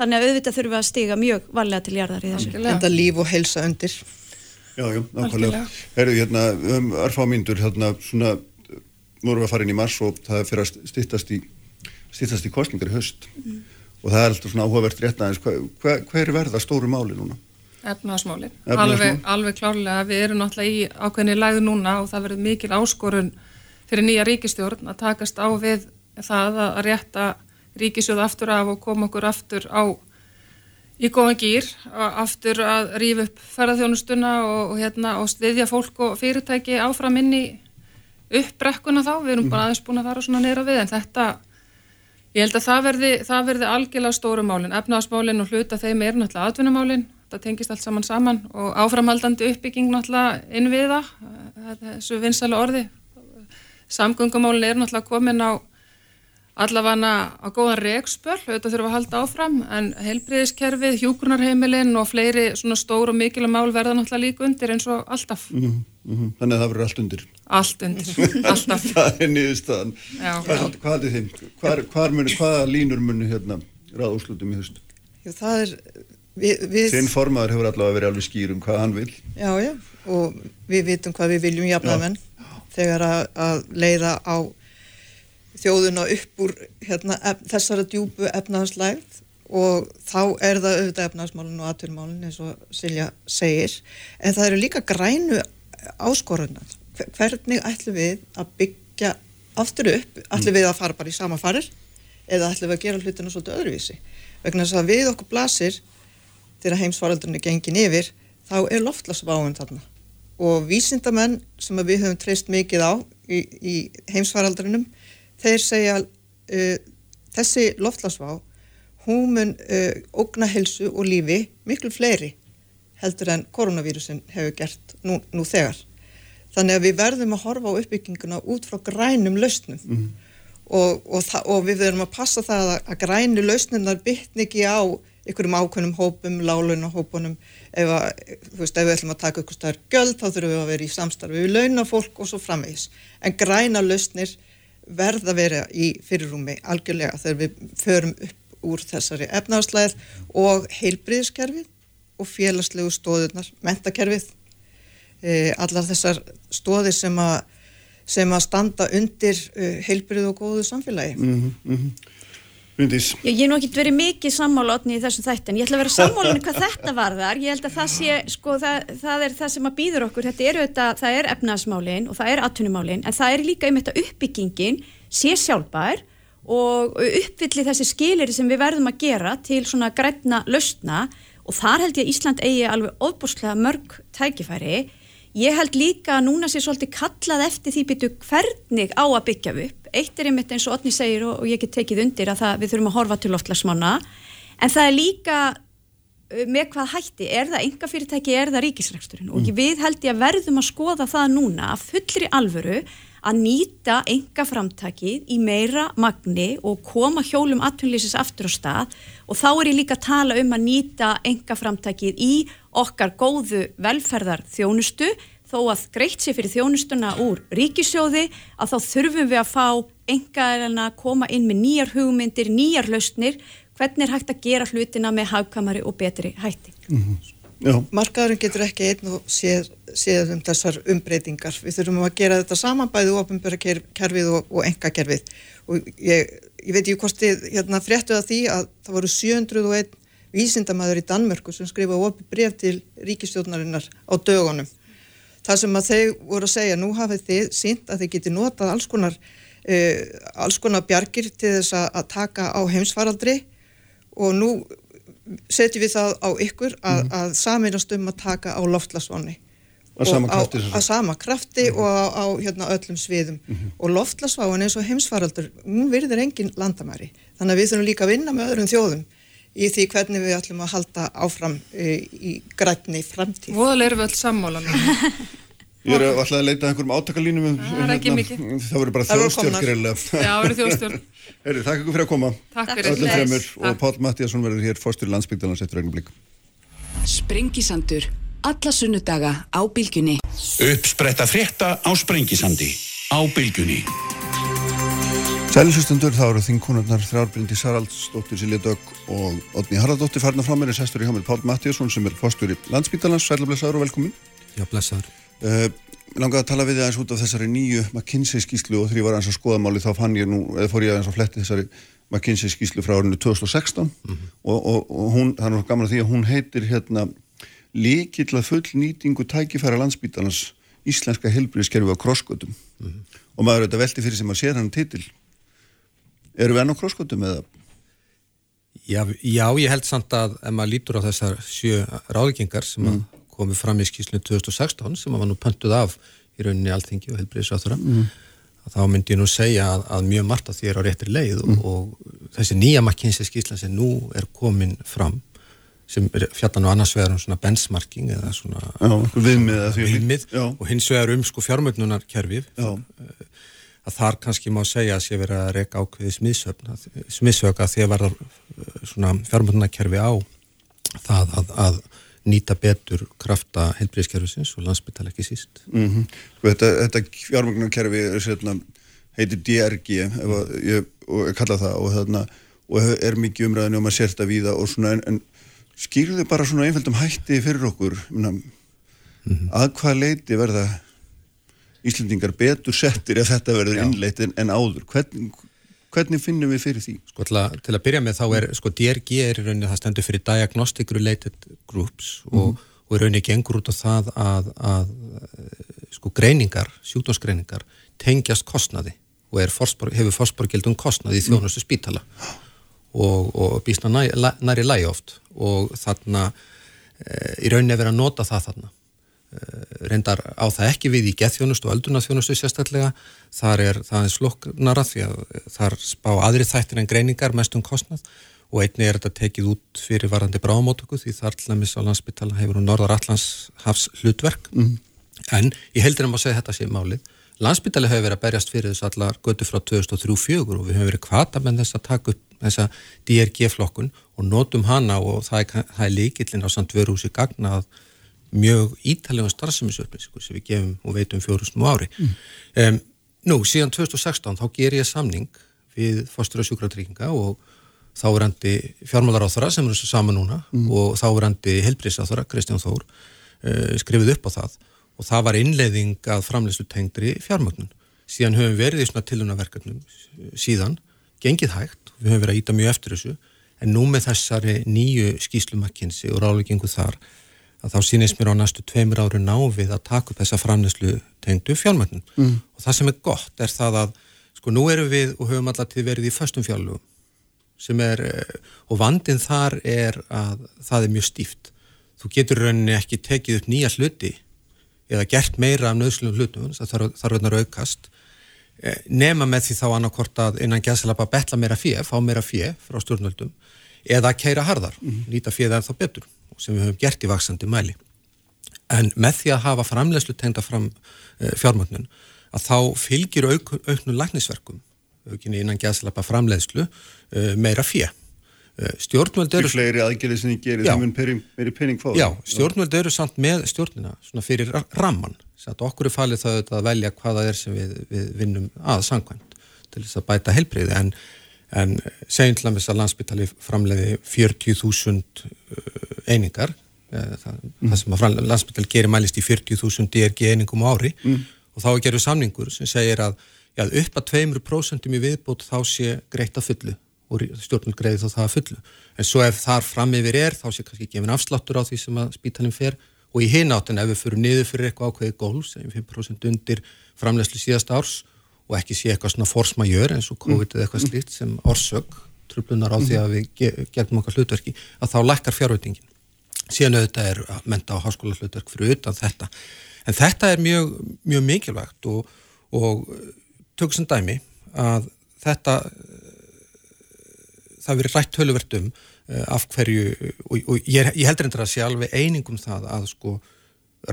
Þannig að auðvitað þurfum við að stiga mjög varlega til jarðar í þessu. Þetta líf og helsa undir Já, já, nákvæmlega. Herðu, hérna, um örfá myndur, hérna, svona, nú erum við að fara inn í mars og það fyrir að stýttast í, í kostningar í höst mm. og það er alltaf svona áhugavert rétt aðeins, hver, hver, hver er verða stóru máli núna? Efnaðasmáli, alveg, alveg klárlega, við erum náttúrulega í ákveðinni læðu núna og það verður mikil áskorun fyrir nýja ríkistjórn að takast á við það að rétta ríkisjóð aftur af og koma okkur aftur á í góðan gýr aftur að rýfa upp ferðarþjónustuna og, og, hérna, og stiðja fólk og fyrirtæki áfram inn í uppbrekkuna þá, við erum bara aðeins búin að fara svona neyra við en þetta ég held að það verði, það verði algjörlega stóru málin, efnaðasmálin og hluta þeim er náttúrulega atvinnumálin, það tengist allt saman saman og áframhaldandi uppbygging náttúrulega inn við það þessu vinsælu orði. Samgöngumálin er náttúrulega komin á allavega á góðan reikspöl, þetta þurfum að halda áfram, en heilbriðiskerfið, hjúgrunarheimilinn og fleiri svona stór og mikilvæg mál verða náttúrulega líka undir eins og alltaf. Mm -hmm, mm -hmm. Þannig að það verður allt undir. Allt undir, (laughs) alltaf. það er niðurstaðan. Hvað, hvað er þinn? Hvar, muni, hvaða línur muni hérna ráða úrslutum í höstu? Já, það er... Þinn formaður hefur allavega verið alveg skýr um hvað hann vil. Já, já, og við vitum hvað við viljum jafnamenn þegar að, að leiða á þjóðuna upp úr hérna, ef, þessara djúbu efnahagslægð og þá er það auðvitað efnahagsmálun og aturmálun eins og Silja segir. En það eru líka grænu áskorunar hvernig ætlum við að byggja aftur upp, ætlum við að fara bara í sama farir eða ætlum við að gera hlutinu svolítið öðruvísi? Vegna þess að við okkur blasir þegar heimsvaraldurinn er gengin yfir þá er loftlasváinn þarna. Og vísindamenn sem við höfum treyst mikið á í, í heimsvaraldurinnum þeir segja uh, þessi loftlagsvá hún mun uh, ógna helsu og lífi miklu fleiri heldur en koronavírusin hefur gert nú, nú þegar. Þannig að við verðum að horfa á uppbygginguna út frá grænum lausnum mm. og, og, og við verðum að passa það að, að grænu lausnunar bytni ekki á ykkurum ákveðnum hópum, lálunahópunum ef, ef við ætlum að taka ykkur staðar göld þá þurfum við að vera í samstarfi við launafólk og svo framvegis en græna lausnir verða að vera í fyrirrúmi algjörlega þegar við förum upp úr þessari efnarslæð og heilbriðiskerfið og félagslegu stóðunar, mentakerfið e, allar þessar stóðir sem sem að standa undir uh, heilbrið og góðu samfélagi. Mm -hmm, mm -hmm. Bryndís. Ég hef nú ekki verið mikið sammálotni í þessum þættin. Ég ætla að vera sammálunni hvað þetta varðar. Ég held að það sé, sko, það, það er það sem að býður okkur. Þetta er auðvitað, það er efnaðsmálinn og það er atvinnumálinn, en það er líka um þetta uppbyggingin, sé sjálfbær og uppvilli þessi skilir sem við verðum að gera til svona græna lausna og þar held ég að Ísland eigi alveg ofbúrslega mörg tækifæri Ég held líka að núna sé svolítið kallað eftir því byrju hvernig á að byggja upp. Eitt er einmitt eins og Otni segir og, og ég get tekið undir að það, við þurfum að horfa til loftlagsmána en það er líka uh, með hvað hætti, er það enga fyrirtæki, er það ríkisræksturinn mm. og við held ég að verðum að skoða það núna að fullri alvöru að nýta enga framtakið í meira magni og koma hjólum atvinnlýsis aftur á stað og þá er ég líka að tala um að nýta enga framtakið í okkar góðu velferðar þjónustu þó að greitt sér fyrir þjónustuna úr ríkisjóði að þá þurfum við að fá engaðarna að koma inn með nýjar hugmyndir, nýjar lausnir hvernig er hægt að gera hlutina með hagkamari og betri hætti. Mm -hmm. Markaðurinn getur ekki einn og séð, séð um þessar umbreytingar. Við þurfum að gera þetta samanbæðu ofinbæra kerfið og, og engakerfið og ég, ég veit ekki hvort þið hérna, fréttuð að því að það voru 701 vísindamæður í Danmörku sem skrifaði opið bref til ríkistjórnarinnar á dögunum. Það sem að þeir voru að segja, nú hafið þið sínt að þið geti notað alls konar, uh, alls konar bjargir til þess að taka á heimsfaraldri og nú setjum við það á ykkur að, mm. að saminast um að taka á loftlasvonni. Að sama krafti? Að sama krafti mm. og á, á hérna, öllum sviðum. Mm -hmm. Og loftlasváin eins og heimsfaraldur, hún virðir engin landamæri. Þannig að við þurfum líka að vinna með öðrum þjóðum í því hvernig við ætlum að halda áfram e, í grætni framtíð. Voðalega erum við alls sammála núna. (laughs) Ég er alltaf að leita einhverjum átakalínum um, það er ekki mikið. Það voru bara þjóðstjórn greiðlega já, það voru þjóðstjórn. (laughs) Heri, Takk ykkur fyrir að koma. Takk fyrir. Fremur, og Pál Mattíasson verður hér fórstur landsbyggdalans eftir einu blík Sprengisandur. Alla sunnudaga á bylgjunni. Uppspretta frétta á Sprengisandi á bylgjunni. Sælisustundur, þá eru þingkonurnar þrjárbrindi Saraldsdóttir Siljadögg og Odni Haraldóttir farna frá mér í sestur í hjá mér Pál Mattíasson sem er fórstur í landsbyggdalans Sælublesaður og velkomin. Já, blessaður uh, Langaði að tala við þið aðeins út af þessari nýju McKinsey skýslu og þegar ég var aðeins að skoða máli þá fann ég nú, eða fór ég aðeins að fletti þessari McKinsey skýslu frá árinu 2016 mm -hmm. og, og, og hún, það er náttúrulega gaman að því að hún heitir hérna líkill að full nýtingu tækifæra landsbyggdalans íslenska helbriðskerfi á krossgötum mm -hmm. og maður auðvitað veldi fyrir sem að sér hann titil Eru við enn á krossgötum eða? Já, já, ég held samt að ef maður lítur á þessar sjö ráðgengar sem mm. Komið fram í skýslu 2016 sem var nú pöntuð af í rauninni alltingi og helbriðsáþura mm. þá myndi ég nú segja að, að mjög margt að því er á réttir leið mm. og, og þessi nýja makkinsi skýsla sem nú er komin fram sem fjallan á annars vegar um svona benchmarking eða svona já, viðmið, viðmið og hins vegar um sko fjármögnunarkerfið að þar kannski má segja að sé verið að reyka ákveði smissöka því að verða uh, svona fjármjörnarkerfi á það að, að nýta betur krafta heilbríðskerfisins og landsbyttal ekki síst. Mm -hmm. Þetta, þetta fjármjörnarkerfi er sérna heitir DRG ég, og ég kalla það og, þarna, og er mikið umræðinu og maður sér þetta víða og svona en, en skýrðu bara svona einföldum hætti fyrir okkur minna, mm -hmm. að hvað leiti verða Íslandingar betur settir ef þetta verður innleitt en, en áður. Hvern, hvernig finnum við fyrir því? Sko til að, til að byrja með þá er, sko DRG er í rauninni það stendur fyrir Diagnostic Related Groups mm -hmm. og, og í rauninni gengur út á það að, að sko greiningar, sjúkdómsgreiningar tengjast kostnaði og forspor, hefur fórsporgildum kostnaði í þjónustu spítala og, og býstna næri lægi oft og þarna e, í rauninni er verið að nota það þarna Eh, reyndar á það ekki við í gethjónust og öldunarþjónustu sérstaklega þar er það eins loknara því að þar spá aðri þættir en greiningar mest um kostnað og einni er þetta tekið út fyrir varandi bráðamótöku því þar hlamis á landsbytala hefur hún Norðar Allands hafs hlutverk mm. en ég heldur um að segja þetta sé málið Landsbytali hefur verið að berjast fyrir þess allar götu frá 2003-2004 og við hefum verið kvata með þess að taka upp þessa DRG-flokkun og notum hana og það er, það er líkillin á samt verúsi gagnað mjög ítalegum starfsefnisupplýsingu sem við gefum og veitum fjórustum ári. Mm. Um, nú, síðan 2016 þá ger ég samning við fórstur og sjúkratrygginga og þáverandi fjármálaráþara sem eru saman núna mm. og þáverandi helbriðsáþara Kristján Þór uh, skrifið upp á það og það var innleiðing að framleyslu tengdri fjármögnun. Síðan höfum við verið í svona tilunaverkefnum síðan, gengið hægt, við höfum verið að íta mjög eftir þessu, en nú með þessari nýju skýslumakkinsi og ráleggingu þar, að þá sínist mér á næstu tveimur ári návið að taka upp þessa framleyslu tengdu fjármögnun. Mm. Og það sem er gott er það að, sko, nú erum við og höfum alltaf verið í föstum fjárlugum, sem er, eh, og vandin þar er að það er mjög stíft. Þú getur rauninni ekki tekið upp nýja hluti eða gert meira af nöðslunum hlutum það þarf verður aukast eh, nema með því þá annarkort að innan gæðsalapa betla meira fjö, fá meira fjö frá stjórnvöldum eða keira harðar, mm nýta það er þá betur sem við höfum gert í vaksandi mæli. En með því að hafa framlegslu tengda fram e, fjármögnun að þá fylgir auk, auknu læknisverkum aukinni innan gæðsalapa framlegslu e, meira fjö Eh, stjórnvöld eru... Því fleiri aðgerðið sem þið gerir þeim en meiri pening fáður. Já, stjórnvöld eru samt með stjórnina svona fyrir ramman. Satt okkur er falið það að velja hvaða er sem við, við vinnum að sangvæmt til þess að bæta helbriði en, en segjum til að landsbytali framleiði 40.000 eh, einingar það, mm. það sem að landsbytali gerir mælist í 40.000 DRG einingum á ári mm. og þá gerur samningur sem segir að já, upp að 2% í viðbútt þá sé greitt að fullu og stjórnul greiði þá það að fullu. En svo ef þar fram yfir er, þá sé kannski gefin afsláttur á því sem að spítalinn fer og í hináttin ef við fyrir niður fyrir eitthvað ákveði gól, segjum 5% undir framlegslu síðast árs og ekki sé eitthvað svona forsmajör eins og COVID eða eitthvað slíkt sem orsök, trublunar á því að við gerðum okkar hlutverki, að þá lækkar fjárveitingin. Síðan auðvitað er menta á háskóla hlutverk fyrir utan þetta. En þetta er mjög, mjög mikilvægt og, og tökum sem dæmi að þetta það verið rætt töluvert um uh, af hverju og, og ég, ég heldur endur að sé alveg einingum það að sko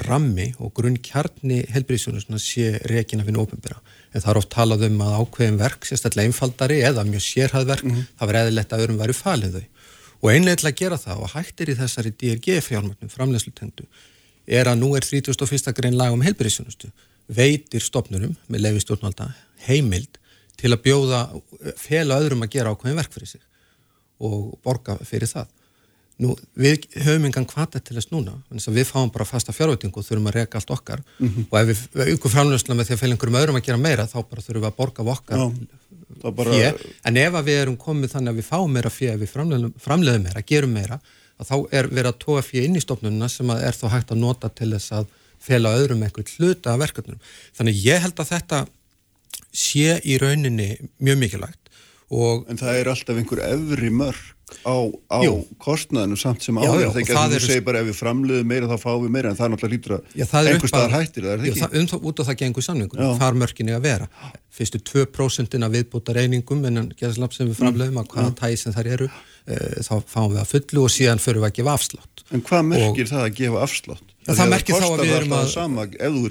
rammi og grunn kjarni helbriðsjónusna sé reygin að finna ofinbera en það er oft talað um að ákveðin verk sérstaklega einfaldari eða mjög sérhæðverk mm -hmm. það verið eðlilegt að öðrum væri falið þau og einlega til að gera það og hættir í þessari DRG fjármögnum framlegslutendu er að nú er 31. grein lag um helbriðsjónustu veitir stopnurum með lefi stjórnvalda heimild til að bjóða fela öðrum að gera ákveðin verk fyrir sig og borga fyrir það. Nú, við höfum engan kvata til þess núna, við fáum bara fasta fjárvætingu og þurfum að reyka allt okkar mm -hmm. og ef við aukum framlösna með því að fæla einhverjum öðrum að gera meira, þá bara þurfum við að borga okkar Já, bara... fjö, en ef við erum komið þannig að við fáum meira fjö, ef við framleiðum, meira, gerum meira, þá er verið að tóa fjö inn í stofnununa sem er þá hægt að nota til þess að fæla öðrum einhvern hluta af verkefnum. Þannig ég held að þetta sé í rauninni mjög mikilvægt En það er alltaf einhver efri mörg á, á kostnaðinu samt sem áður þegar þú segir bara ef við framleiðum meira þá fáum við meira en það er náttúrulega lítur að einhver staðar hættir það er það ekki? Um, út af það gengur samningur, þar mörginni að vera. Fyrstu 2% að viðbúta reyningum en gerðslapp sem við framleiðum að hvaða tæði sem þar eru e, þá fáum við að fullu og síðan förum við að gefa afslátt. En hvað merkir og, það að gefa afslátt? Ja, það merkir þá að við erum að sama, ef þú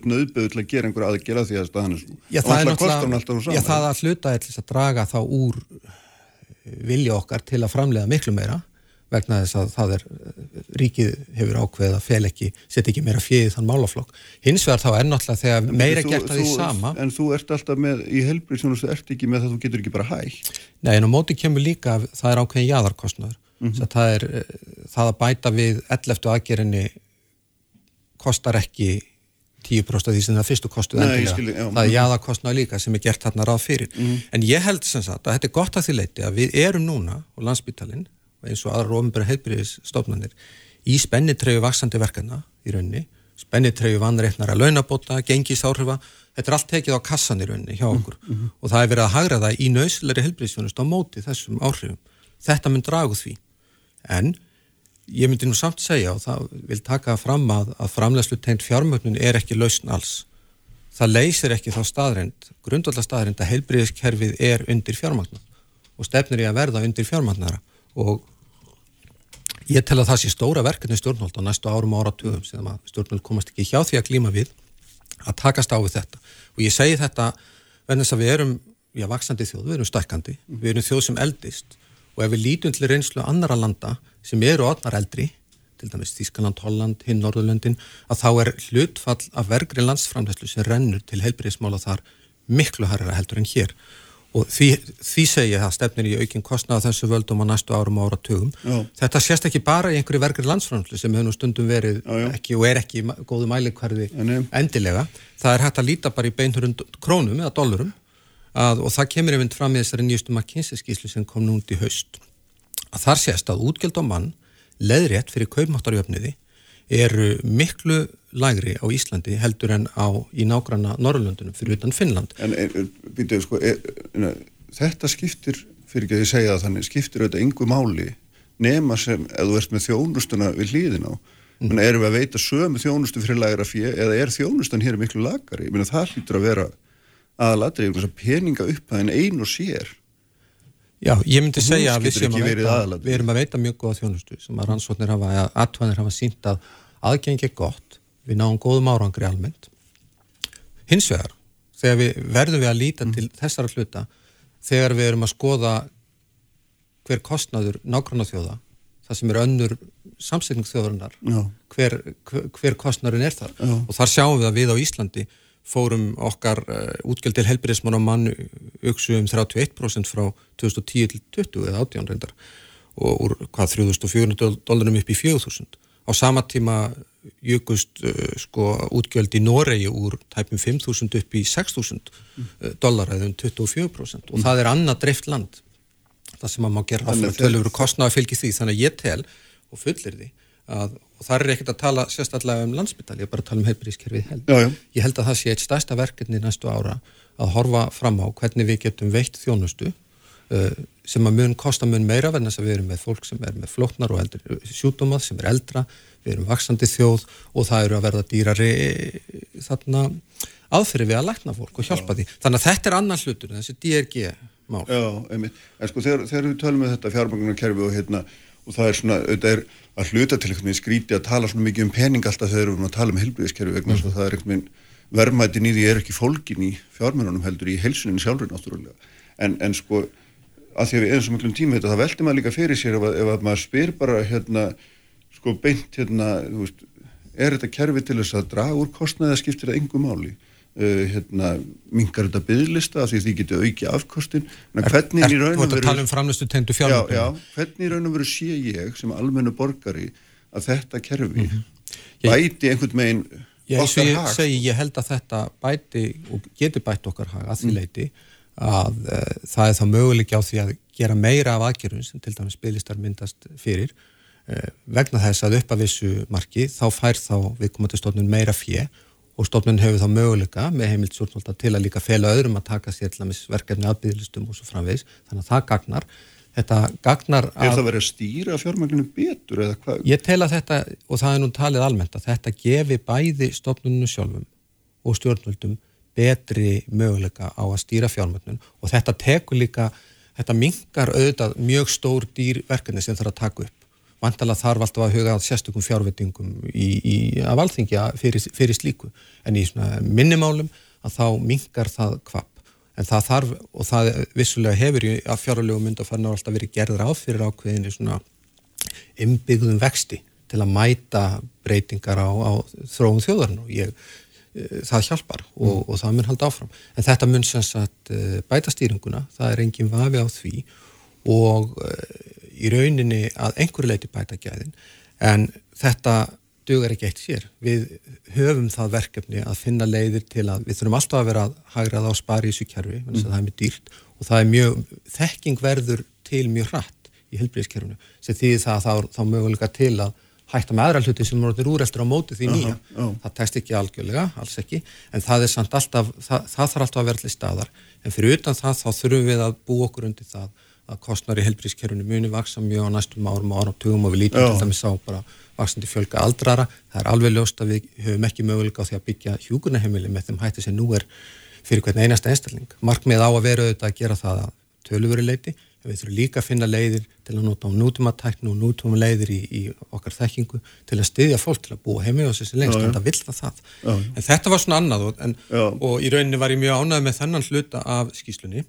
ert vilja okkar til að framlega miklu meira vegna þess að það er ríkið hefur ákveð að fel ekki setja ekki meira fjöðið þann málaflokk hins vegar þá er náttúrulega þegar en meira þú, gert að því sama En þú ert alltaf með í helbriðsjónu þú ert ekki með það, þú getur ekki bara hæ Nei en á móti kemur líka það er ákveðin jáðarkostnaður mm -hmm. það er það að bæta við 11. aðgerinni kostar ekki 10% af því sem það fyrstu kostuð endilega. Það er jáðakostnað líka sem er gert þarna ráð fyrir. Mm. En ég held sem sagt að þetta er gott að því leiti að við erum núna á landsbytalinn eins og aðra ofinbæra heilbyrðisstofnanir í spennitregu vaksandi verkefna í raunni, spennitregu vannreitnara launabóta, gengisáhrifa, þetta er allt tekið á kassan í raunni hjá okkur mm -hmm. og það er verið að hagra það í nöysleiri heilbyrðisjónust á móti þessum áhrifum. Þetta mun dragu því. En ég myndi nú samt segja og það vil taka fram að, að framlegslu tegnd fjármögnun er ekki lausn alls. Það leysir ekki þá staðrind, grundvallar staðrind að heilbriðiskerfið er undir fjármögnun og stefnir í að verða undir fjármögnara og ég tel að það sé stóra verkefni stjórnvöld á næstu árum og áratugum sem að stjórnvöld komast ekki hjá því að glíma við að takast á við þetta. Og ég segi þetta vegna þess að við erum já, vaksandi þjóð, við erum stækandi við erum þjóð sem eldist. Og ef við lítum til reynslu annara landa sem eru odnar eldri til dæmis Þískaland, Holland, hinn Norðurlöndin að þá er hlutfall af vergri landsframlæslu sem rennur til heilbyrðismála þar miklu harra heldur en hér og því, því segja það stefnir í aukinn kostnað þessu völdum á næstu árum og áratugum. Þetta sést ekki bara í einhverju verkri landsframslu sem hefur nú stundum verið já, já. ekki og er ekki góðu mælikvarði endilega. Það er hægt að líta bara í beinhurund krónum eða dollurum að, og það kemur einmitt fram í þessari nýjustum að kynsiskíslu sem kom núnd í haust. Að þar sést að útgjöld á mann leðrétt fyrir kaupmáttarjöfniði eru miklu lægri á Íslandi heldur en á í nágranna Norrlöndunum fyrir utan Finnland. En býtuðu sko, er, er, þetta skiptir, fyrir ekki að ég segja það þannig, skiptir auðvitað yngu máli nema sem, ef þú ert með þjónustuna við hlýðin á, mm. menn erum við að veita sömu þjónustu fyrir lægra fyrir eða er þjónustan hér miklu lagari, ég meina það hlýtur að vera aðaladri, peninga upp að en einu sér Já, ég myndi segja að við, að veita, við erum að veita mjög góða þjónustu sem að rannsóknir hafa, að aðtvæðinir hafa sínt að aðgengi er gott, við náum góðum árangri almennt. Hins vegar, þegar við verðum við að líta mm. til þessara hluta, þegar við erum að skoða hver kostnaður nákvæmna þjóða, það sem er önnur samsetningsþjóðarinnar, hver, hver, hver kostnaðurinn er þar. Já. Og þar sjáum við að við á Íslandi fórum okkar uh, útgjöld til helbriðismann á mann auksu um 31% frá 2010 til 20 eða 18 reyndar og úr hvað 3400 dólarum upp í 4000 á sama tíma jökust uh, sko útgjöld í Noregi úr tæpum 5000 upp í 6000 uh, dólar eða um 24% og mm. það er annað dreift land það sem maður af því að kostnaði fylgir því þannig að ég tel og fullir því að það er ekkert að tala sérstaklega um landsbyttal, ég er bara að tala um heilbríðskerfið held. Já, já. Ég held að það sé eitt stærsta verkefni næstu ára að horfa fram á hvernig við getum veitt þjónustu uh, sem að mun kosta mun meira verðan þess að við erum með fólk sem er með flótnar og eldri sjútumað sem er eldra, við erum vaksandi þjóð og það eru að verða dýrari þarna aðferði við að lækna fólk og hjálpa já. því. Þannig að þetta er annan hlutur, þessi DRG mál. Já, einmitt. En sko þegar, þegar við tölum með þetta fjármagnarkerfi og hérna og það er svona, auðvitað er að hluta til einhvern veginn skríti að tala svona mikið um pening alltaf þegar við erum að tala um helbriðiskerfi vegna mm. það er einhvern veginn verðmætin í því er ekki fólkin í fjármennunum heldur í helsunin sjálfur náttúrulega en, en sko að því að við erum svo miklum tíma þetta það veldi maður líka fyrir sér ef að, ef að maður spyr bara hérna sko beint hérna veist, er þetta kerfi til þess að draga úr kostnaði að skiptir það engu máli Uh, hérna, mingar þetta byggðlista því því getur auki afkostin. Hvernig er, í raun og veru um hvernig í raun og veru sé ég sem almennu borgari að þetta kerfi mm -hmm. ég, bæti einhvern megin já, okkar ég hag? segi, ég held að þetta bæti og getur bæti okkar hag að því mm. leiti að uh, það er þá möguleik á því að gera meira af aðgerðun sem til dæmis byggðlistar myndast fyrir. Uh, vegna þess að upp af þessu marki þá fær þá við komum til stofnun meira fjö og stofnun hefur þá möguleika með heimilt stjórnvalda til að líka fela öðrum að taka sér verkefni aðbyrðlistum og svo framvegs, þannig að það gagnar. Þetta gagnar að... Er það verið að stýra fjármæglinu betur eða hvað? Ég tel að þetta, og það er nú talið almennt að þetta gefi bæði stofnuninu sjálfum og stjórnvaldum betri möguleika á að stýra fjármæglinu og þetta tekur líka þetta mingar auðvitað mjög stór dýr verkefni sem þarf að taka upp Vantala þarf alltaf að huga sérstökum fjárvettingum í, í, af alþingja fyrir, fyrir slíku. En í minnumálum að þá mingar það kvapp. En það þarf, og það vissulega hefur í að fjárlegu myndafarnar alltaf verið gerður á fyrir ákveðinni svona innbyggðum vexti til að mæta breytingar á, á þróum þjóðarinn og ég, e, það hjálpar og, mm. og það mun halda áfram. En þetta mun sem sagt e, bæta stýringuna, það er engin vafi á því og e, í rauninni að einhverju leiti bæta gæðin en þetta dugar ekki eitt sér. Við höfum það verkefni að finna leiðir til að við þurfum alltaf að vera að hagrað á spari í þessu kjærfi, mm. það er mjög dýrt og það er mjög, þekking verður til mjög hratt í helbriðskerfunu sem því það þá, þá möguleika til að hætta með aðra hluti sem voruð úreldur á móti því nýja. Uh -huh, uh. Það tekst ekki algjörlega, alls ekki, en það er samt alltaf, það, það þarf alltaf að vera til staðar en fyrir utan það þá þurfum við að bú okkur undir það að kostnar í helbriðskerfunu muni vaksa mjög á næstum árum og áratugum og við lítum til dæmis á bara vaksandi fjölga aldrara. Það er alveg ljóst að við höfum ekki möguleika á því að byggja hjúkurnaheimili með þeim hætti sem nú er fyrir hvern einasta einstakling. Markmið á að vera auðvitað að gera það að töluveri leiti en við þurfum líka að finna leiðir til að nota á nútumatæknu og nútum leiðir í, í okkar þekkingu til að styðja fólk til að búa heimi á þessi lengst, en það vill það það. Já, en þetta var svona annað og, en, og í rauninni var ég mjög ánægð með þennan hluta af skýslunni.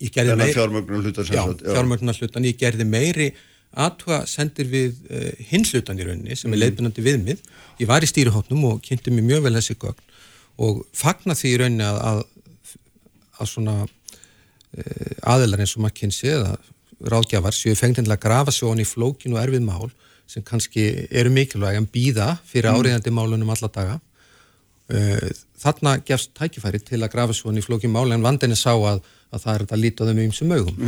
Þennan fjármögnunar hlutan. Já, fjármögnunar hlutan. Ég gerði meiri aðtúa sendir við uh, hinn hlutan í rauninni sem er mm. leiðbyrnandi viðmið. Ég var í stýrihóttnum og kynnti mér mjög vel þessi gögn og fagna því í rauninni að, að, að svona uh, aðelar eins og maður kynsi eða ráðgjafar séu fengtilega að grafa svo hann í flókin og erfið mál sem kannski eru mikilvæg en býða fyrir mm. áriðandi málunum alla daga. Uh, þarna gefst tækifæri til að grafa svo hann í flókin mál en vandinni sá að að það er að líta á þeim um sem augum.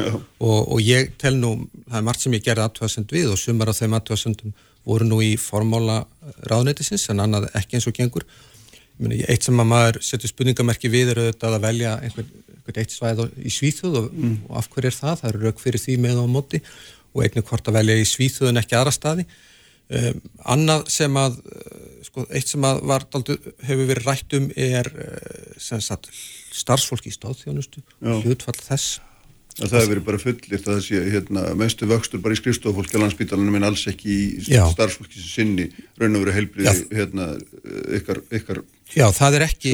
Og, og ég tel nú, það er margt sem ég gerði aðtöðasend við og sumar af þeim aðtöðasendum voru nú í formála ráðnætisins en annað ekki eins og gengur. Meni, eitt sem að maður setur spurningamerki við er auðvitað að velja einhvern, einhvern eitt svæð í Svíþjóð og, mm. og af hverju er það, það eru rauk fyrir því með á móti. Og einnig hvort að velja í Svíþjóð en ekki aðra staði um, annað sem að sko, eitt sem að var, daldu, hefur verið rætt um er eh, sagt, starfsfólki í stóðþjónustu hlutfall þess. Að það hefur verið bara fullirt að það sé hérna, mestu vöxtur bara í skrifstofólki á landsbytalanum en alls ekki í starfsfólki sem sinni raun og verið heilbriði hérna, ykkar, ykkar Já, það er ekki,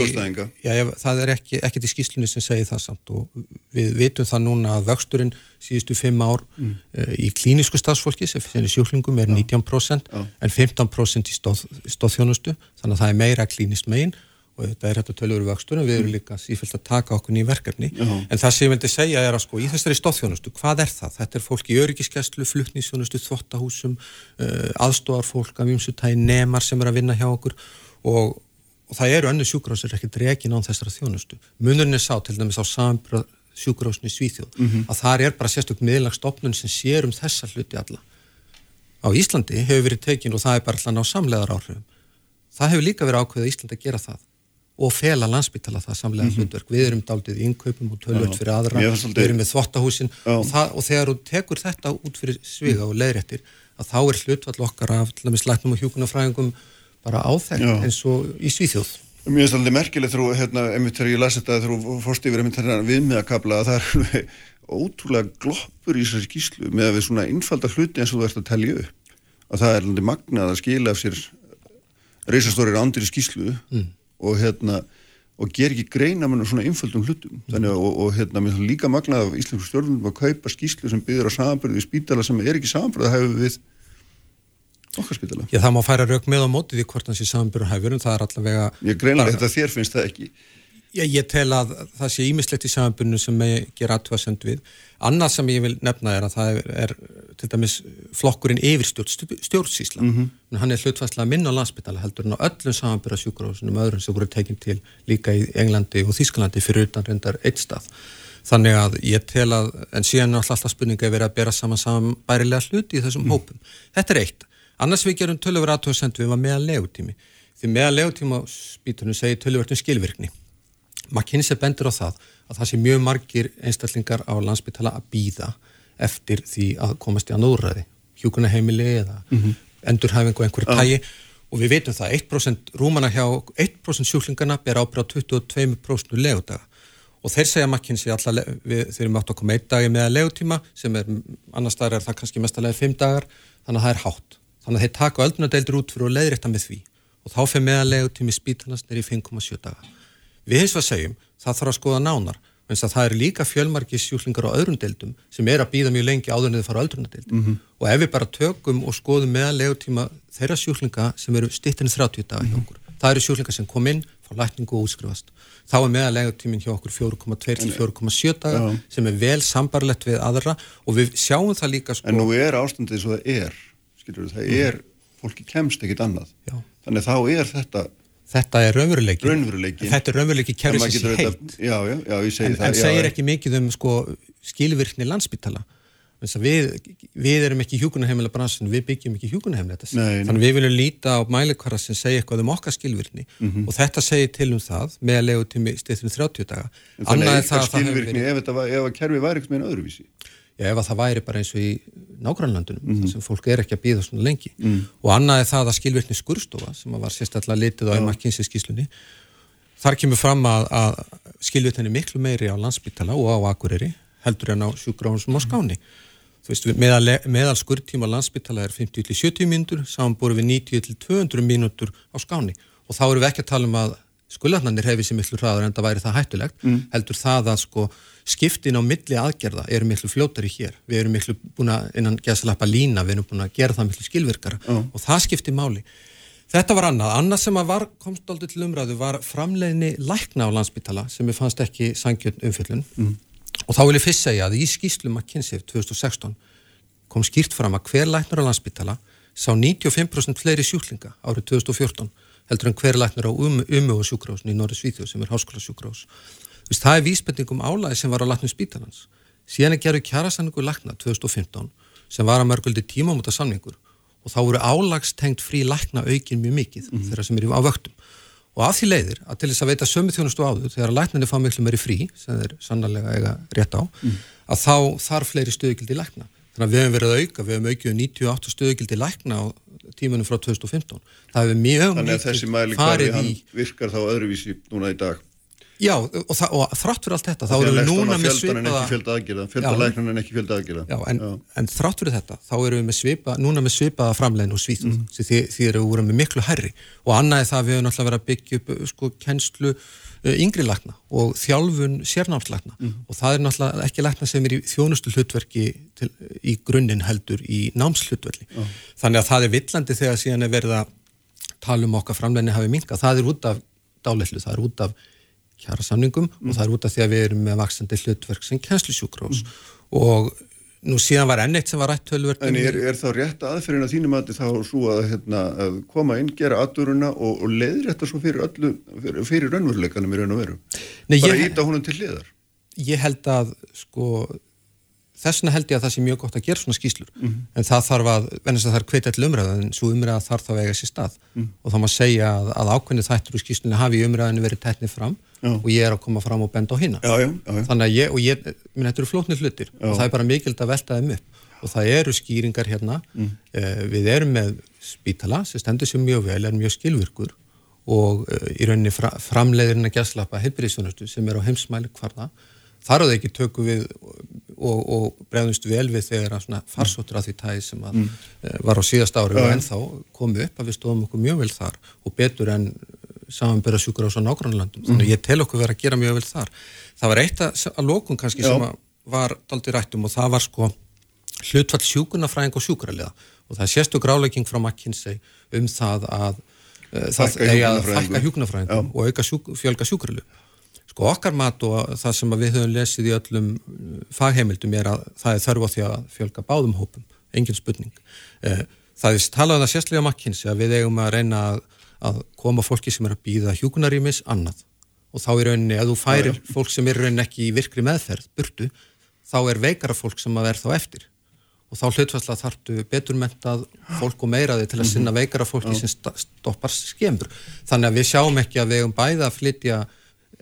já, það er ekki, ekki til skýslunni sem segir það samt og við vitum það núna að vöxturinn síðustu fimm ár mm. uh, í klínisku stafsfólki sem finnir sjúklingum er já. 19% já. en 15% í stóð, stóðþjónustu þannig að það er meira klínist megin og þetta er þetta tölur vöxtur en við erum mm. líka sífælt að taka okkur nýjum verkefni en það sem ég vildi segja er að sko í þessari stóðþjónustu, hvað er það? Þetta er fólk í öryggiskeslu, fluttnísjónustu, þvottahúsum uh, aðstofarfólk af ymsutægi nemar sem er að vinna hjá okkur og og það eru önnu sjúkrásir ekki dregin án þessara þjónustu. Munurinn er sá til dæmis á sambra sjúkrásinu í Svíþjóð mm -hmm. að það er bara sérstök miðlagstofnun sem sér um þessa hluti alla. Á Íslandi hefur verið tekin og það er bara allan á samleðar áhrifum. Það hefur líka verið ákveðið Íslandi að gera það og fela landsbytala það samlega mm -hmm. hlutverk. Við erum daldið í innkaupum og tölvöld fyrir aðra, við erum með þvottahúsin og, það, og þegar þú tekur þetta út fyrir sviga og leiðréttir að þá er hlutvall okkar af læknum og hjúkunafræðingum bara áþekkt eins og í Svíþjóð. Mér finnst alltaf merkilegt þrú, hérna, einmitt þegar ég lasi þetta þrú fórst yfir einmitt hérna viðmiðakabla að það er ótrúlega gloppur í þessari skýslu með að við svona innfaldar hluti eins og þú ert að telja upp. Að það er alltaf magnað að skila af sér reysastórir ándir í skýslu mm. og hérna og ger ekki greina með svona innfaldum hlutum. Þannig að og, og hérna mér finnst líka magnað af íslensku stjórnum að kaupa skýslu sem byggður á samanbyrðu í spítala sem er ekki samanbyrðu að hefur við okkar. Já, það má færa rauk með á mótið í hvort hans í samanbyrjum hæfurum, það er allavega... Ég greinlega þetta þér finnst það ekki. Já, ég tel að það sé ímislegt í samanbyrjum sem ég ger aðtöðasend við. Annað sem ég vil nefna er að það er, er til dæmis flokkurinn yfirstjórn stjórnsísla. Mm -hmm. Hann er hlutfærslega minn á landsbytala heldur en á öllum samanbyrja sjúkurásunum öðrum sem voru tekinn til líka í Englandi og Þísklandi fyrir utan reyndar eitt stað. Þannig að ég tel að, en síðan er alltaf spurninga að vera að bera saman saman bærilega hluti í þessum mm. hópum. Þetta er eitt. Annars við gerum tölurverð aðtóðsendu við var meðan legutími. Því meðan legutíma spítunum segir tölurverðum skilvirkni. McKinsey bendur á það að það sé mjög margir einstaklingar á landsbytala að býða eftir því að komast í að nóðræði. Hjúkuna heimili eða mm -hmm. endurhæfingu einhverju tægi ah. og við veitum það 1% rúmana hjá 1% sjúklingarna ber ábyrða 22% legudaga og þeir segja McKinsey alltaf átt að koma einn dagi meðan legutíma sem er annar staðar er það kannski mestalega 5 dagar þannig að það er hátt þannig að þeir taka öldunardeildur út fyrir að leiðrætta með því og þá fyrir meðanlegu tími spítalans neyri 5,7 daga. Við hins vegar segjum það þarf að skoða nánar eins að það eru líka fjölmarki sjúklingar á öðrum deildum sem er að býða mjög lengi áður en þeir fara öldunardeildum mm -hmm. og ef við bara tökum og skoðum meðanlegu tíma þeirra sjúklinga sem eru stittin 30 daga hjá mhm. okkur, það eru sjúklingar sem kom inn, fá lækningu og útskrifast þá er meðanlegu tímin hjá okkur 4,2 til 4,7 daga sem er vel sambarlegt við aðra og við sjáum það líka sko En nú er ástandið svo það er skilur, það er, fólki kemst ekkit annað já. þannig þá er þetta Þetta er raunveruleiki. Raunveruleiki. Þetta er raunveruleiki kerfisins í heilt. Já, já, já, ég segi en, það. En segir já, ekki mikið um sko, skilvirkni landsbytala. Við, við erum ekki hjúkunaheimilega bransin, við byggjum ekki hjúkunaheimilega þessi. Þannig við viljum líta á mælikvara sem segja eitthvað um okkar skilvirkni mm -hmm. og þetta segir til um það með að legu tími styrðum 30 daga. En þannig að það skilvirkni verið... ef, ef að kerfi væri eitthvað með einn öðruvísi? Já, ef að það væri bara eins og í nágrannlandunum, mm. þar sem fólk er ekki að býða svona lengi. Mm. Og annað er það að skilvirkni skurstofa, sem var sérstaklega litið á ja. McKinsey skíslunni, þar kemur fram að, að skilvirkni miklu meiri á landsbytala og á Akureyri heldur en á sjúkrahúsum á skáni. Þú veist, meðal, meðal skurðtíma landsbytala er 50-70 mínútur, samanbúru við 90-200 mínútur á skáni og þá eru við ekki að tala um að skuldarnarnir hefði sér miklu hraður en það væri það hættulegt, mm. heldur það að sko skiptin á milli aðgerða eru miklu fljótari hér, við erum miklu búin að innan geðsalappa lína, við erum búin að gera það miklu skilvirkara mm. og það skipti máli. Þetta var annað, annað sem var komst aldrei til umræðu var framleiðni lækna á landsbytala sem við fannst ekki sangjönd umfjöllun mm. og þá vil ég fyrst segja að í skýslum að kynsið 2016 kom skýrt fram að hver læknar á landsbytala sá 95% fleiri sjúklinga árið 2014 heldur en hver læknar á um, umögu sjúkrásin í Norri Svíþjóð sem er háskóla sjúkrás. Það er vísbendingum álæði sem var á læknum spítalans. Síðan er gerðu kjærasanningu lækna 2015 sem var að mörguldi tímamóta samningur og þá voru álagstengt frí lækna aukin mjög mikið mm þeirra sem eru á vöktum. Og af því leiðir að til þess að veita sömu þjónustu áður þegar læknarnir fá miklu meiri frí, sem þeir sannlega eiga rétt á, mm. að þá þarf fleiri stöðugildi lækna. Þannig að við hefum verið að auka, við hefum aukið 98 stöðugildi lækna á tímanum frá 2015. Það hefur mjög Þannig að þessi mælikværi virkar þá öðruvísi núna í dag. Já, og, það, og þrátt fyrir allt þetta, þá erum við núna með svipaða... Fjöldalæknan en ekki fjöldaðagjörða. Já, en, en þrátt fyrir þetta, þá erum við með svipa, núna með svipaða framlegin og svíþum, mm. því, því erum við voruð með miklu herri. Og annað er það að við hefum náttúrulega verið að byggja upp sko kennslu uh, yngri lakna og þjálfun sérnámslakna mm. og það er náttúrulega ekki lakna sem er í þjónustu hlutverki til, í grunninn heldur í námshlutverki. Mm. Þannig að það er villandi þegar síðan er verið að tala um okkar framleginni hafi minka. Það er út af dálætlu, það er út af kjara samningum mm. og það er út af því að við erum með vaksandi hlutverk sem kjænslusjúkrós mm. og nú síðan var enn eitt sem var rætt tölverk En er, er þá rétt aðferðin að þínum að þá svo að, hérna, að koma inn, gera aðduruna og, og leiðir þetta svo fyrir öllu fyrir, fyrir raunveruleikanum í raun og veru Nei, bara ég, íta húnum til hliðar Ég held að sko þess vegna held ég að það sé mjög gott að gera svona skýslur mm -hmm. en það þarf að, vennast að það er kveit all umræða en svo umræða þarf það að vega sér stað mm -hmm. og þá maður segja að, að ákveðni þættur úr skýslunni hafi umræðinu verið tætnið fram já. og ég er að koma fram og benda á hinna þannig að ég, og ég, minn þetta eru flótnir hlutir já. og það er bara mikild að velta þeim upp og það eru skýringar hérna mm. eh, við erum með spítala sem stendur sér mjög vel, er mjög skilvirkur og eh, í rauninni fra, framleiðirinn að gæslappa heilbyrðisjónustu sem er á heimsmæli hvarða þar á það ekki tökum við og, og bregðumst vel við þegar að svona farsóttur að því tæði sem að mm. Eh, var á síðast ári og ennþá komu upp að við stóðum okkur mjög vel þar og betur en samanbyrða sjúkur á svo nágrannlandum mm. þannig að ég tel okkur verið að gera mjög vel þar. Það var eitt að, að lókun kannski Já. sem var daldi rættum og það var sko hlutfall sjúkunafræðing og sjúkraliða. Og það sérstu grálegging frá McKinsey um það að uh, það eigi að fækka hjúkunafræðingum og auka sjúk, fjölga sjúkraliðu Sko okkar mat og það sem við höfum lesið í öllum uh, fagheimildum er að það er þörfu á því að fjölga báðum hópum, engin spurning. Eh, það er talað um það sérslega makkins að við eigum að reyna að, koma fólki sem er að býða hjúkunarímis annað. Og þá er rauninni að þú færir fólk sem er rauninni ekki í virkri meðferð, burtu, þá er veikara fólk sem að verð þá eftir. Og þá hlutfærslega þartu beturmentað fólk og meiraði til að sinna veikara fólki sem stoppar skemur. Þannig að við sjáum ekki að við eigum bæða að flytja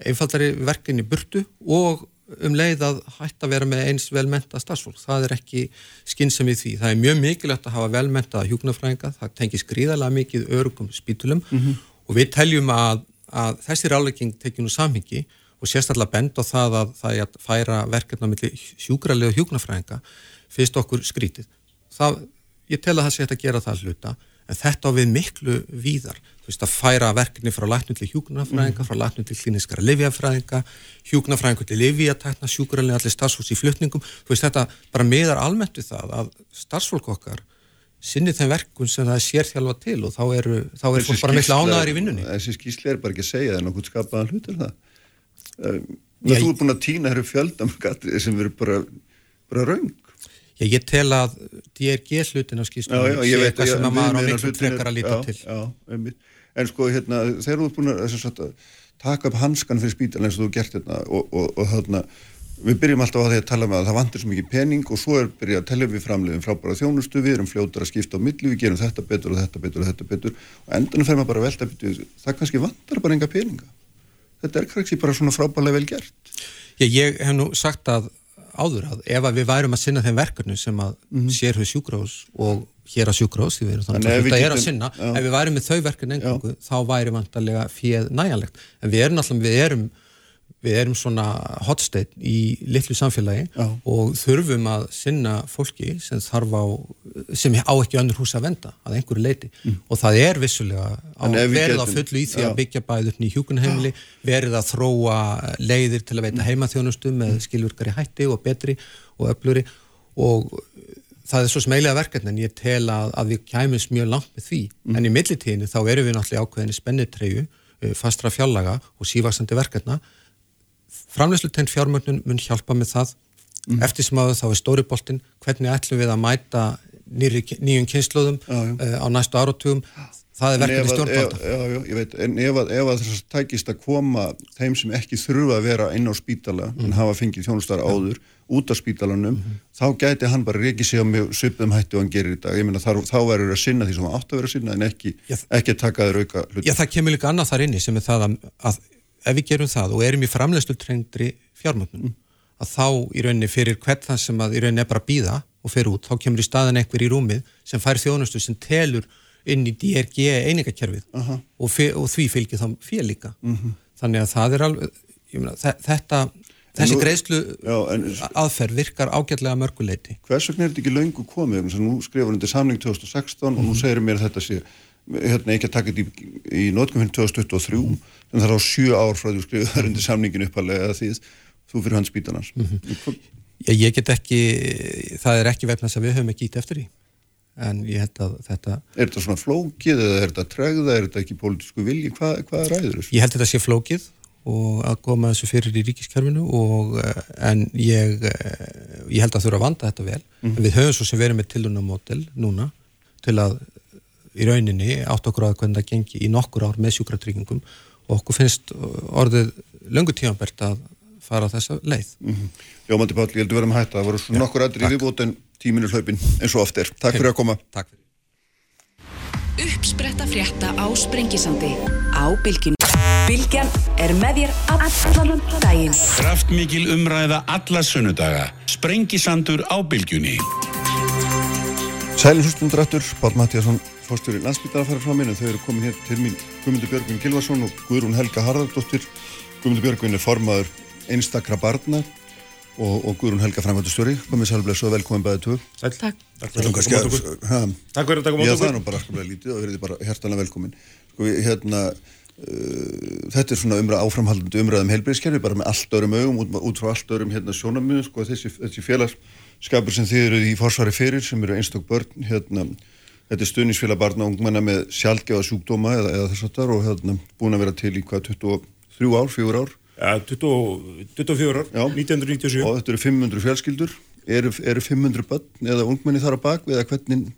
einfaldari verkin í burtu og um leið að hætta að vera með eins velmenta starfsfólk. Það er ekki skynsam í því. Það er mjög mikilvægt að hafa velmenta hjúknarfræðinga, það tengis gríðarlega mikið örugum spítulum mm -hmm. og við teljum að, að þessi rálegging tekjum nú samhengi og sérstaklega bend á það að það er að færa verkefna millir hjúkralega hjúknarfræðinga fyrst okkur skrítið. Það, ég tel að það sé að gera það hluta en þetta á við miklu víðar þú veist að færa verkefni frá læknum til hjúknarfræðinga, mm. frá læknum til klíniskara livjafræðinga, hjúknarfræðingu til livjatækna, sjúkurallega allir starfsfólks í flutningum, þú veist þetta bara meðar almennt við það að starfsfólk okkar sinni þeim verkun sem það er sérþjálfa til og þá eru þá er fólk bara miklu ánæðar í vinnunni. Þessi skísli er bara ekki að segja það er nokkuð skapaðan hlut er það. Um, þú er búin að týna hér fjöldam sem verður bara, bara raung. Já, ég tel að DRG hlutin á skýrstunum sé eitthvað sem að maður á miklu trekkar að líta til. Já, einmitt. En sko hérna þegar þú ert búin að, sagt, taka upp hanskan fyrir spítal eins og þú gert hérna og, og, og þarna við byrjum alltaf á því að tala með að það vantir svo mikið pening og svo er byrjað að tella við framleiðum frábæra þjónustu, við erum fljótar að skipta á milli, við gerum þetta betur og þetta betur og þetta betur og endanum fer maður bara að velta betur, það kannski vantar bara enga peninga. Þetta er kannski bara svona frábælega áður að ef að við værum að sinna þeim verkefnu sem að mm -hmm. sér höfð sjúkrós og hér að sjúkrós, því við erum þannig að þetta er að sinna, já. ef við værum með þau verkefni engangu, þá væri vantarlega fjöð næjanlegt, en við erum alltaf, við erum við erum svona hotstein í litlu samfélagi Já. og þurfum að sinna fólki sem þarf á, sem á ekki önnur hús að venda að einhverju leiti og það er vissulega á, verið á fullu í því Já. að byggja bæði upp nýj hjúkunheimili, verið að þróa leiðir til að veita heimaþjónustu með skilvirkari hætti og betri og öfluri og það er svo smeilega verkefni en ég tel að, að við kæmumst mjög langt með því. En í millitíðinu þá erum við náttúrulega ákveðinni spennitreyju, uh, fastra fjallaga og sívaksandi verkefna framleyslu tegn fjármögnun mun hjálpa með það. Eftir sem að þá er stóri boltinn. Hvernig ætlum við að mæta nýri, nýjum kynnslóðum uh, á næstu áratugum? Það er verkefni stjórnvalda. en ef að, ef að þess að tækist að koma þeim sem ekki þurfa að vera inn á spítala en hafa fengið þjónustar áður út af spítalanum, þá gæti hann bara reykið sig á mjög svipum hætti og hann gerir í dag. Ég meina þar, þá verður að sinna því sem hann átt að vera að sinna en ekki, Já. ekki að taka þér auka hlut Já, það kemur líka annað þar inni sem er það að, að ef við gerum það og erum í framleyslu trengdri fjármögnun að þá í rauninni fyrir hvert það sem að í rauninni er bara að býða og fyrir út, þá kemur í staðan einhver í rúmið sem fær þjónustu sem telur inn í DRG einingakerfið Aha. og, fe- og því fylgir þá fél líka. Þannig að það er alveg þe- þetta, þessi nú- greiðslu Já, en aðferð virkar ágætlega mörguleiti hvers vegna er þetta ekki löngu komið? Nú skrifur til samling 2016 og nú segir mér þetta sé hérna ekki að taka þetta í, í fyrir 2023 en það er á sjö ár frá því þú skrifur það undir samningin uppalega því þú fyrir hans spítalans. Ég, ég get ekki, það er ekki vegna þess að við höfum ekki ít eftir því en ég held að þetta Er þetta svona flókið eða er þetta tregða, er þetta ekki pólitísku vilji, hvað, hvað ræður þessu? Ég held að þetta sé flókið og að koma þessu fyrir í ríkiskerfinu og, eh, en ég, eh, ég held að þurfa að vanda þetta vel. En við höfum svo sem verið með tilunamódel núna til að í rauninni átt okkur að hvernig það gengi í nokkur ár með sjúkratryggingum og okkur finnst orðið löngu tímanbært að fara á þessa leið. Mm Jómandi Páll, ég heldur verðum að hætta, það voru svona nokkur aðri viðbútt en tíminu hlaupin eins og oft er. Takk fyrir að koma. Takk fyrir. Uppspretta frétta á Sprengisandi á Bilginu. Bilgjan er með þér allan daginn. Kraftmikil umræða alla sunnudaga. Sprengisandur á bylgjunni. Sælinn hlustundur aftur, Pál Mattíasson, fórstjóri landsbytara fara frá mér en þau eru komin hér til mín Guðmundur Björgvin Gilvarsson og Guðrún Helga Harðardóttir. Guðmundur Björgvin er formaður einstakra barna og, og Guðrún Helga framkvæmdastjóri. Komið sælbless og velkomin bæðið. Sæl. Takk. Takk fyrir að taka mót okkur. Ha, Takk fyrir að taka Já, mót það er nú bara skaplega lítið og verið bara hjertanlega velkomin. Sko, við, hérna, uh, þetta er svona umræð, áframhaldandi umræðum heilbreyðskerfi, bara með allt örum augum, út, út frá allt örum hérna, sjónamöðum, sko, þessi, þessi félagsskapur sem þið eru í forsvari fyrir, sem eru einstök börn, hérna, þetta er stuðnisfélag barna og ungmenna með sjálfgefa sjúkdóma eða, eða þess að það og hérna, búin að vera til í hvað, 23 ár, 4 ár Ja, 20 24 ár, Já. 1997. og þetta eru 500 fjölskyldur, eru, eru 500 börn eða ungmenni þar á bak eða hvernig,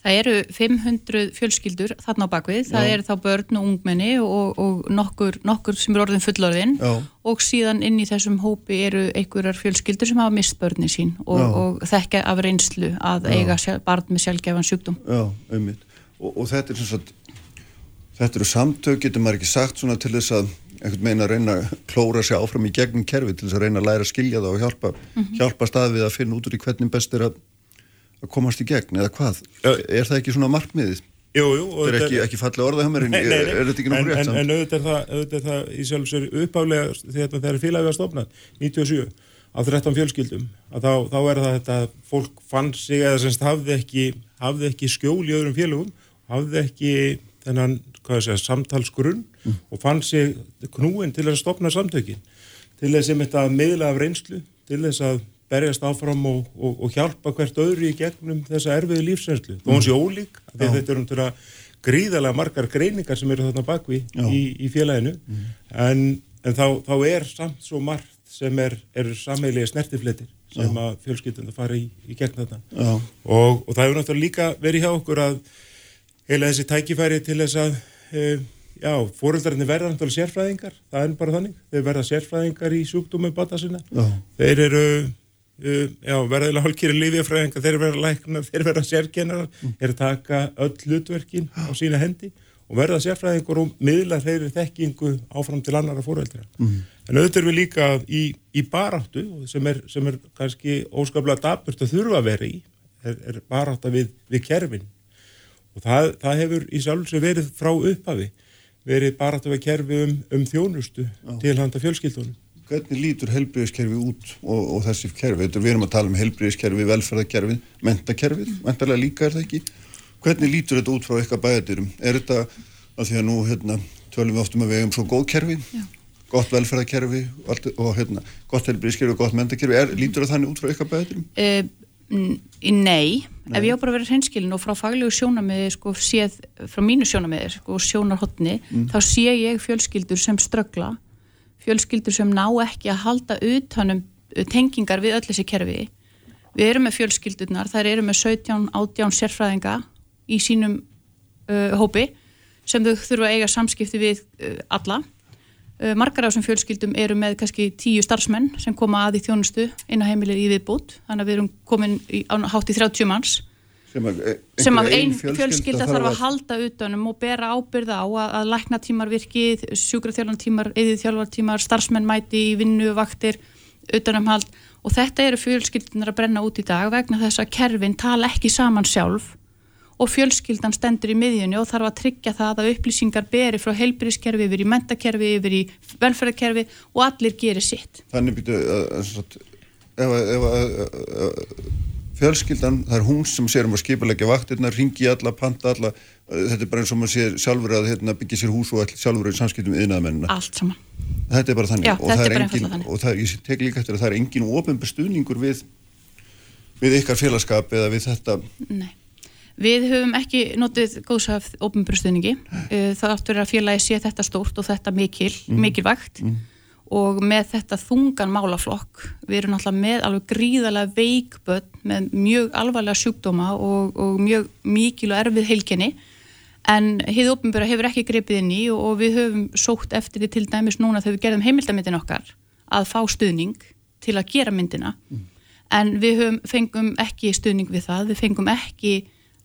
Það eru 500 fjölskyldur þarna á bakvið, það Já. eru þá börn og ungmenni og, og nokkur, nokkur sem er orðin fullorðin Já. og síðan inn í þessum hópi eru einhverjar fjölskyldur sem hafa mist börni sín og, Já. og þekka af reynslu að eiga sjálf, barn með sjálfgefan sjúkdóm. Já, einmitt. Og, og þetta er sagt, þetta eru samtök, getur maður ekki sagt svona til þess að einhvern meina að reyna að klóra sig áfram í gegnum kerfi til þess að reyna að læra að skilja það og hjálpa, hjálpa staðið að finna út úr í hvernig best er að, að komast í gegn eða hvað. Er það ekki svona markmiðið? Jú, jú. Þetta er ekki, ekki fallega orðað hjá mér en nei. er þetta ekki nokkuð rétt en, samt? en auðvitað er það, auðvitað er það í sjálf sér uppálega þegar það er félagið að stofna 97 á 13 fjölskyldum að þá, þá er það þetta að fólk fann sig eða semst hafði ekki, hafði ekki skjól í öðrum félagum hafði ekki þennan segja, samtalsgrunn Mm. og fann sig knúin til að stopna samtökin til þess að miðla af reynslu til þess að berjast áfram og, og, og hjálpa hvert öðru í gegnum þessa erfiðu lífsreynslu. Þó ólík, af því að Já. þetta er um til að gríðarlega margar greiningar sem eru þarna bakvi Já. í, í félaginu. En, en þá, þá er samt svo margt sem er, eru sammeilið snertifletir sem að fjölskyldunda fara í, í gegn þetta Já. og, og það hefur náttúrulega líka verið hjá okkur að heila þessi tækifæri til þess að e, já, fóröldarinn verða náttúrulega sérfræðingar, það er bara þannig. Þeir verða sérfræðingar í sjúkdómum bata sinna. Já. þeir eru já, verðilega hálkýri lífjafræðingar þeir verða læknar, þeir verða sérkennarar Mm. þeir taka öll hlutverkin á sína hendi og verða sérfræðingur og miðla þeirri þekkingu áfram til annara fóreldra Mm. en auðvitað er við líka í, í baráttu sem er, sem er kannski óskaplega dapurt að þurfa að vera í er, er barátta við, við kerfin og það, það hefur í sjálf sem verið frá upphafi verið baráttu við kerfi um, um þjónustu til handa fjölskyldunum. Hvernig lítur helbriðiskerfi út og, og þessi kerfi? Þetta við erum að tala um helbriðiskerfi, velferðarkerfi, mentakerfi, mentalega líka er það ekki. Hvernig lítur þetta út frá eitthvað bæðadyrum? Er þetta að því að nú hérna, tölum við oftum að við hefum svo góð kerfi, Já. gott velferðarkerfi og, og hérna, gott helbriðiskerfi og gott mentakerfi, er, lítur það þannig út frá eitthvað bæðadyrum? Uh, nei. nei, ef ég á bara verið hreinskilin og frá faglegu sjónamiði sko séð, frá mínu sjónamiði sko sjónarhotni, mm. Fjölskyldur sem ná ekki að halda utanum uh, tengingar við öll þessi kerfi. Við erum með fjölskyldurnar, þær eru með 17 átján sérfræðinga í sínum uh, hópi sem þau þurfa að eiga samskipti við uh, alla. Uh, margar af þessum fjölskyldum eru með kannski tíu starfsmenn sem koma að í þjónustu inn á heimilir í viðbútt, þannig að við erum komin í, á, hátt í 30 manns sem að, sem að ein fjölskylda þarf að halda utanum og bera ábyrða á að, að lækna tímar virkið, sjúkraþjálfan tímar eðið þjálfar tímar, starfsmenn mæti í vinnu, vaktir, utanumhald og þetta eru fjölskyldunar að brenna út í dag vegna þess að kerfin tala ekki saman sjálf og fjölskyldan stendur í miðjunni og þarf að tryggja það að upplýsingar beri frá heilbyrðiskerfi yfir í mentakerfi, yfir í velferðarkerfi og allir gerir sitt. Þannig byrju að ef að fjölskyldan, það er hún sem sér um að skipilegja vaktirna, ringi alla, panta alla þetta er bara eins og maður sér sjálfur að hérna, byggja sér hús og all, sjálfur í samskiptum við yðnaðamennina. Allt saman. Þetta er bara þannig Já, og það er engin þannig. og það er, ég tek líka eftir að það er engin ofenbar stuðningur við við ykkar félagskap eða við þetta Nei. Við höfum ekki notið góðsaf ofenbar stuðningi eh, það áttur að félagi sé þetta stórt og þetta mikil, mm. mikilvægt mm og með þetta þungan málaflokk við erum alltaf með alveg gríðarlega veikböld með mjög alvarlega sjúkdóma og, og mjög mikil og erfið heilkenni. En hefur ofnbjörða hefur ekki grepið inn í og, og við höfum sótt eftir því til dæmis núna þegar við gerðum heimildamindin okkar að fá stuðning til að gera myndina. Mm. en við höfum, fengum ekki stuðning við það, við fengum ekki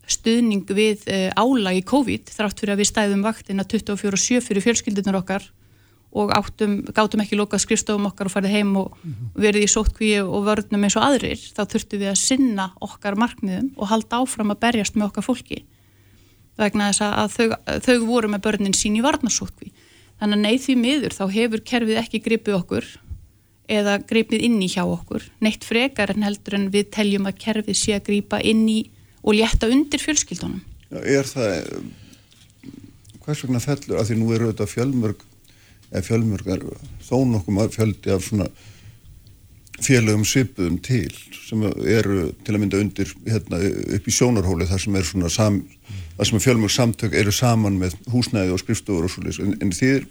stuðning við uh, álag í COVID þrátt fyrir að við stæðum vaktina 24-7 fyrir fjölskyldunar okkar og áttum, gátum ekki lóka skrifstofum okkar og farið heim og verið í sótkvíu og vörnum eins og aðrir, þá þurftum við að sinna okkar markmiðum og halda áfram að berjast með okkar fólki. Vegna þess að þau, þau voru með börnin sín í varnarsótkví þannig að neyð því miður þá hefur kerfið ekki gripið okkur eða gripið inn í hjá okkur neitt frekar en heldur en við teljum að kerfið sé að gripa inn í og létta undir fjölskyldunum. Já, Er það hvers vegna fellur, að því nú eru þetta fjölmörg eða fjölmjörgar þó nokkum fjöldi af svona félögum svipuðum til sem eru til að mynda undir hérna, upp í sjónarhóli þar sem er svona sam, þar sem fjölmjörg samtök eru saman með húsnæði og skrifstofur og svolítið en, en þýr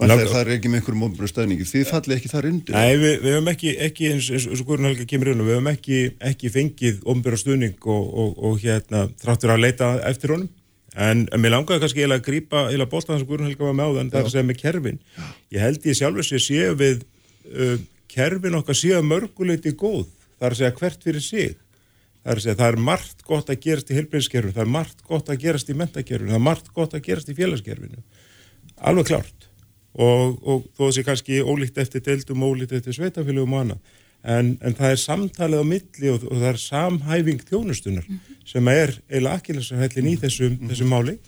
Það er ekki með einhverjum ofnbjörn stöðningi, þið falli ekki þar undir? Nei, við, við hefum ekki, ekki eins, eins og Guðrun Helga kemur og við hefum ekki, ekki fengið ofnbjörn stöðning og, og, og hérna þráttur að leita eftir honum En, mér langaði kannski að grýpa eiginlega bóstaðan sem Guðrun Helga var með á þann það er að segja með kerfin. Ég held ég sjálfur sé séu við uh, kerfin okkar séu mörguleiti góð. Það er að segja hvert fyrir sig. Það er að segja það er margt gott að gerast í helbriðskerfinu, það er margt gott að gerast í mentakerfinu, það er margt gott að gerast í félagskerfinu. Alveg klart. Og, og þó þessi kannski ólíkt eftir deildum, ólíkt eftir sveitafélagum og annað en, en það er samtalið á milli og, og það er samhæfing þjónustunar mm -hmm. sem er eiginlega akkilæsarhællin í þessum, mm -hmm. þessum máli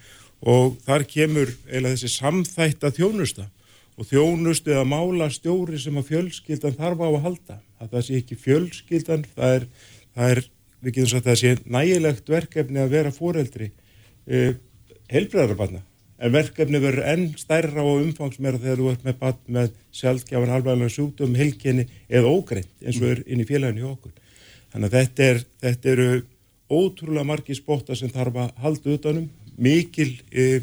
og þar kemur eiginlega þessi samþætta þjónusta og þjónustu eða mála stjóri sem að fjölskyldan þarf á að halda að það sé ekki fjölskyldan það er, það er við getum sagt að það sé nægilegt verkefni að vera fóreldri eh, helbriðarabanna en verkefni verður enn stærra og umfangsmera þegar þú ert með bat með sjálfgjafan halvæðanlega sjúkdóm, helginni eða ógreint eins og er inn í félaginu hjá okkur. Þannig að þetta, er, þetta eru ótrúlega margi spotta sem þarf að halda utanum, mikil, e,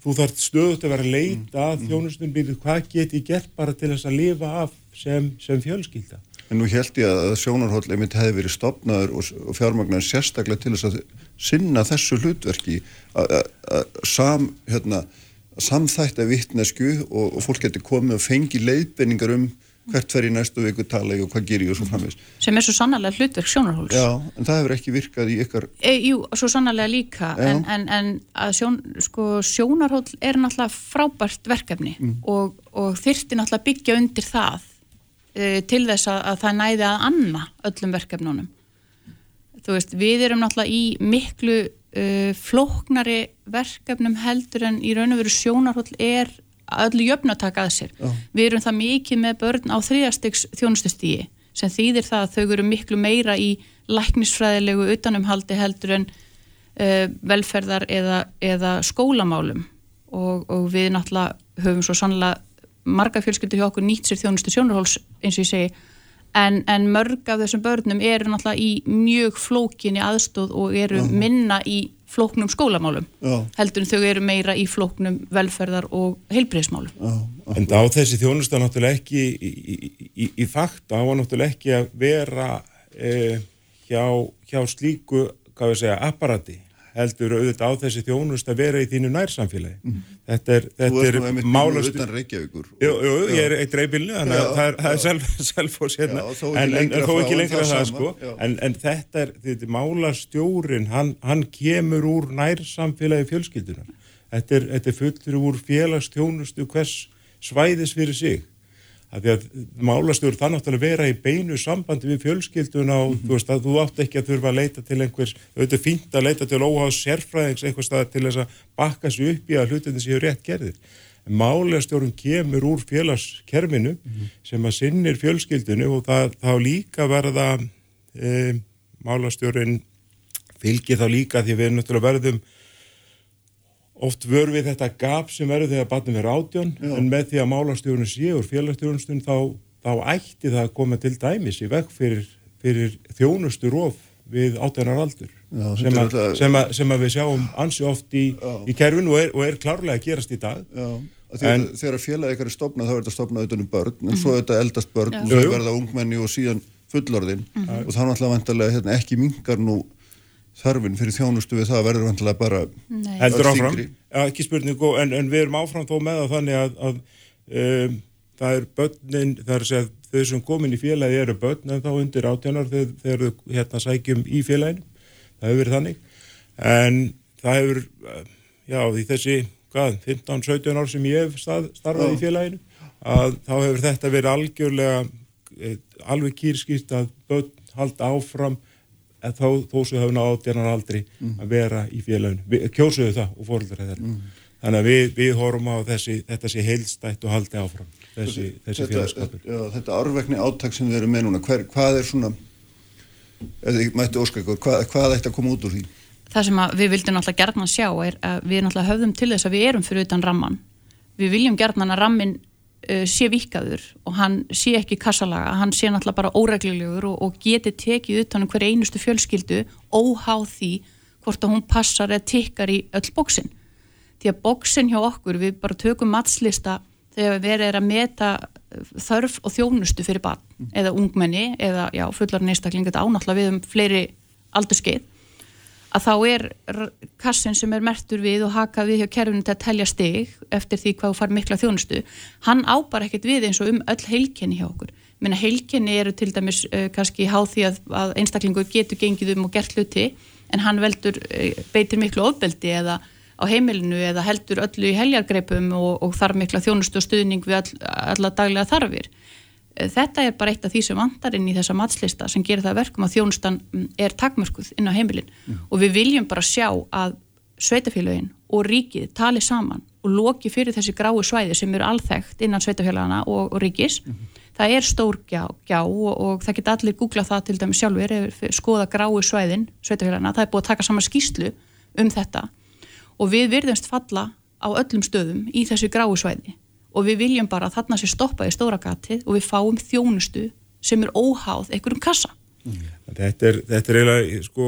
þú þarf stöðut að vera að leita að mm. þjónustum byrju hvað get ég gert bara til þess að lifa af sem, sem fjölskylda. En nú held ég að sjónarhóll einmitt hefði verið stopnaður og fjármagnar sérstaklega til þess að sinna þessu hlutverki að sam, hérna, samþætta vittnesku og, og fólk getur komið og fengi leiðbenningar um hvert fer í næstu viku tala ég og hvað ger ég og svo framvegst. Sem er svo sannarlega hlutverk sjónarhóls. Já, en það hefur ekki virkað í ykkar... E, jú, svo sannarlega líka, en, en, en að sjón, sko, sjónarhól er náttúrulega frábært verkefni mm. og, og þyrti náttúrulega byggja undir það e, til þess að, að það næði að anna öllum verkefnunum þú veist, við erum náttúrulega í miklu uh, flóknari verkefnum heldur en í raun og veru sjónarhóll er öllu jöfn að taka að sér. Já. Við erum það mikið með börn á þriðastegs þjónustustígi sem þýðir það að þau eru miklu meira í læknisfræðilegu utanumhaldi heldur en uh, velferðar eða, eða skólamálum og, og við náttúrulega höfum svo sannlega marga fjölskyldu hjá okkur nýtt sér þjónustu sjónarhóls eins og ég segi en, en mörg af þessum börnum eru náttúrulega í mjög flókinni aðstóð og eru Já. minna í flóknum skólamálum Já. heldur en þau eru meira í flóknum velferðar og heilbreyðsmálum En á þessi þjónusta náttúrulega ekki í, í, í, í fakt á að náttúrulega ekki að vera e, hjá, hjá slíku, hvað við segja, apparati heldur auðvitað á þessi þjónusta að vera í þínu nærsamfélagi. Þetta er, Þú þetta er nú einmitt býrðu málastu... utan Reykjavíkur. Jú, jú, ég er eitt dreifilinu, þannig að það er, það er self, (laughs) selfos hérna, Já, en, en, þó ekki en lengra það það, sko, en, en þetta er, þetta er málastjórin, hann, hann kemur úr nærsamfélagi fjölskyldunar. Þetta er, þetta er fullur úr félagstjónustu hvers svæðis fyrir sig. Af því að málastjóri það náttúrulega vera í beinu sambandi við fjölskylduna og þú veist að þú átt ekki að þurfa að leita til einhvers, auðvitað fínt að leita til óháð sérfræðings einhvers staðar til þess að bakka sér upp í að hlutinni séu rétt gerðir. En málastjórun kemur úr félagskerfinu sem að sinnir fjölskyldinu og það þá líka verða e, málastjórin fylgir þá líka því við náttúrulega verðum oft vör við þetta gap sem verður þegar batnum verður átjón en með því að málastjórun sé úr félagsstjórnstun þá, þá ætti það að koma til dæmis í veg fyrir, fyrir þjónustur of við átjónar aldur. Já, sem, er að, alltaf- sem, að, sem að við sjáum ansi oft í, í kerfinu og er, og er klárlega að gerast í dag. Já, að því að En- þegar félagi ykkar er stopnað þá er þetta stopnað utan um börn en svo er þetta eldast börn Já. og svo verða ungmenni og síðan fullorðin. Mhm. og þá náttúrulega vantarlega hérna, ekki mingar nú þarfin fyrir þjónustu við það verður vantarlega bara heldur áfram, ja, ekki spurning og- en, en við erum áfram þó með það þannig að, að um, það er börnin það er að segja þau sem komin í félagi eru börn en þá undir átjánar þegar, þau hérna sækjum í félaginu. Það hefur verið þannig. En það hefur já því þessi hvað, 15-17 ár sem ég hef stað, starfað í félaginu að þá hefur þetta verið algjörlega eh, alveg kýrskýrt að börn halda áfram en þó, þó sem hefur náðu átjánar aldrei að vera í félaginu, Við- kjósuðu það og fóröldra þeirra. Þannig að við, við horfum á þessi, þetta sé heilstætt og haldi áfram þessi, þessi þetta, félagskapur já, þetta árvekni áttak sem við erum með núna hver, hvað er svona eða ég mætti óska ykkur, hvað, hvað ætti að koma út úr því? Það sem að við vildum náttúrulega gerðna sjá er að við náttúrulega höfðum til þess að við erum fyrir utan ramman við viljum gerðna að rammin uh, sé vikaður og hann sé ekki kassalaga, hann sé náttúrulega bara óreglulegur og, og geti tekið utan um hverja einustu fjölskyldu óháð því hvort að hún passar eða tikkar í öll bóksin því að bóksin hjá okkur, við bara tökum matslista þegar við erum að meta uh, þörf og þjónustu fyrir barn eða ungmenni eða já, fullar neistakling þetta ánáttúrulega við um fleiri aldurskeið að þá er kassin sem er mertur við og haka við hjá kerfinu til að telja stig eftir því hvað þú far mikla þjónustu hann ábar ekkert við eins og um öll heilkenni hjá okkur. Menna, heilkenni eru til dæmis uh, kannski háð því að, að einstaklingur getur gengið um og gert hluti en hann veldur uh, beitir miklu ofbeldi eða á heimilinu eða heldur öllu í heljargreipum og, og þarf mikla þjónustu og stuðning við all, alla daglega þarfir þetta er bara eitt af því sem vantar inn í þessa matslista sem gerir það að verkum að þjónustan mm, er takmörkuð inn á heimilin. Og við viljum bara sjá að sveitafélagin og ríkið tali saman og loki fyrir þessi gráu svæði sem eru alþekkt innan sveitafélagana og, og ríkis. Það er stór gjá, gjá og, og það geta allir googlað það til dæmis sjálfur skoða gráu svæðin sveitafélagana, það er búið að taka saman skýslu um þetta. Og við virðumst falla á öllum stöðum í þessu gráu svæði og við viljum bara að þarna sé stoppa í stóra gatið og við fáum þjónustu sem er óháð einhverjum kassa. Þetta er, þetta er eiginlega sko,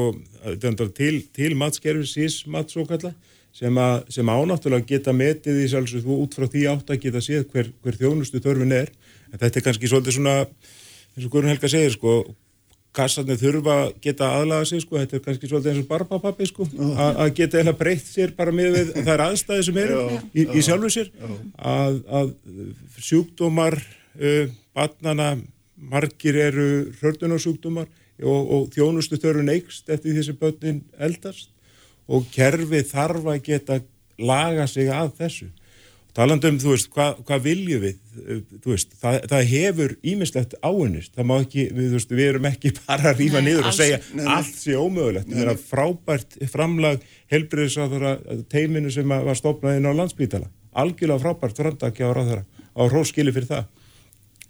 til, til matskerfi sís mats og kalla sem, sem ánáttúrulega geta metið í sjálfsög þú út frá því átt að geta séð hver, hver þjónustu þörfin er en þetta er kannski svolítið svona eins og Guðrun Helga segir sko kassarnir þurfa að geta aðlaga sig sko, þetta er kannski svolítið eins og barbapappi sko, að geta eða breytt sér bara með við (laughs) þær aðstæði sem eru Já, í, í já, sjálfu sér. að, að sjúkdómar uh, barnana margir eru hördunarsjúkdómar og, og þjónustu þörfun eikst eftir því sem börnin eldast. Og kerfi þarf að geta laga sig að þessu talandum, þú veist, hvað hva viljum við þú veist, það, það hefur ímislegt áinnist, það má ekki við, veist, við erum ekki (laughs) bara að rífa niður og segja nei, allt sé ómögulegt, það er að frábært framlag helbriðisáþara teiminu sem var stopnaðinn á landsbítala algjörlega frábært framdaki á ráðara á hróskili fyrir það.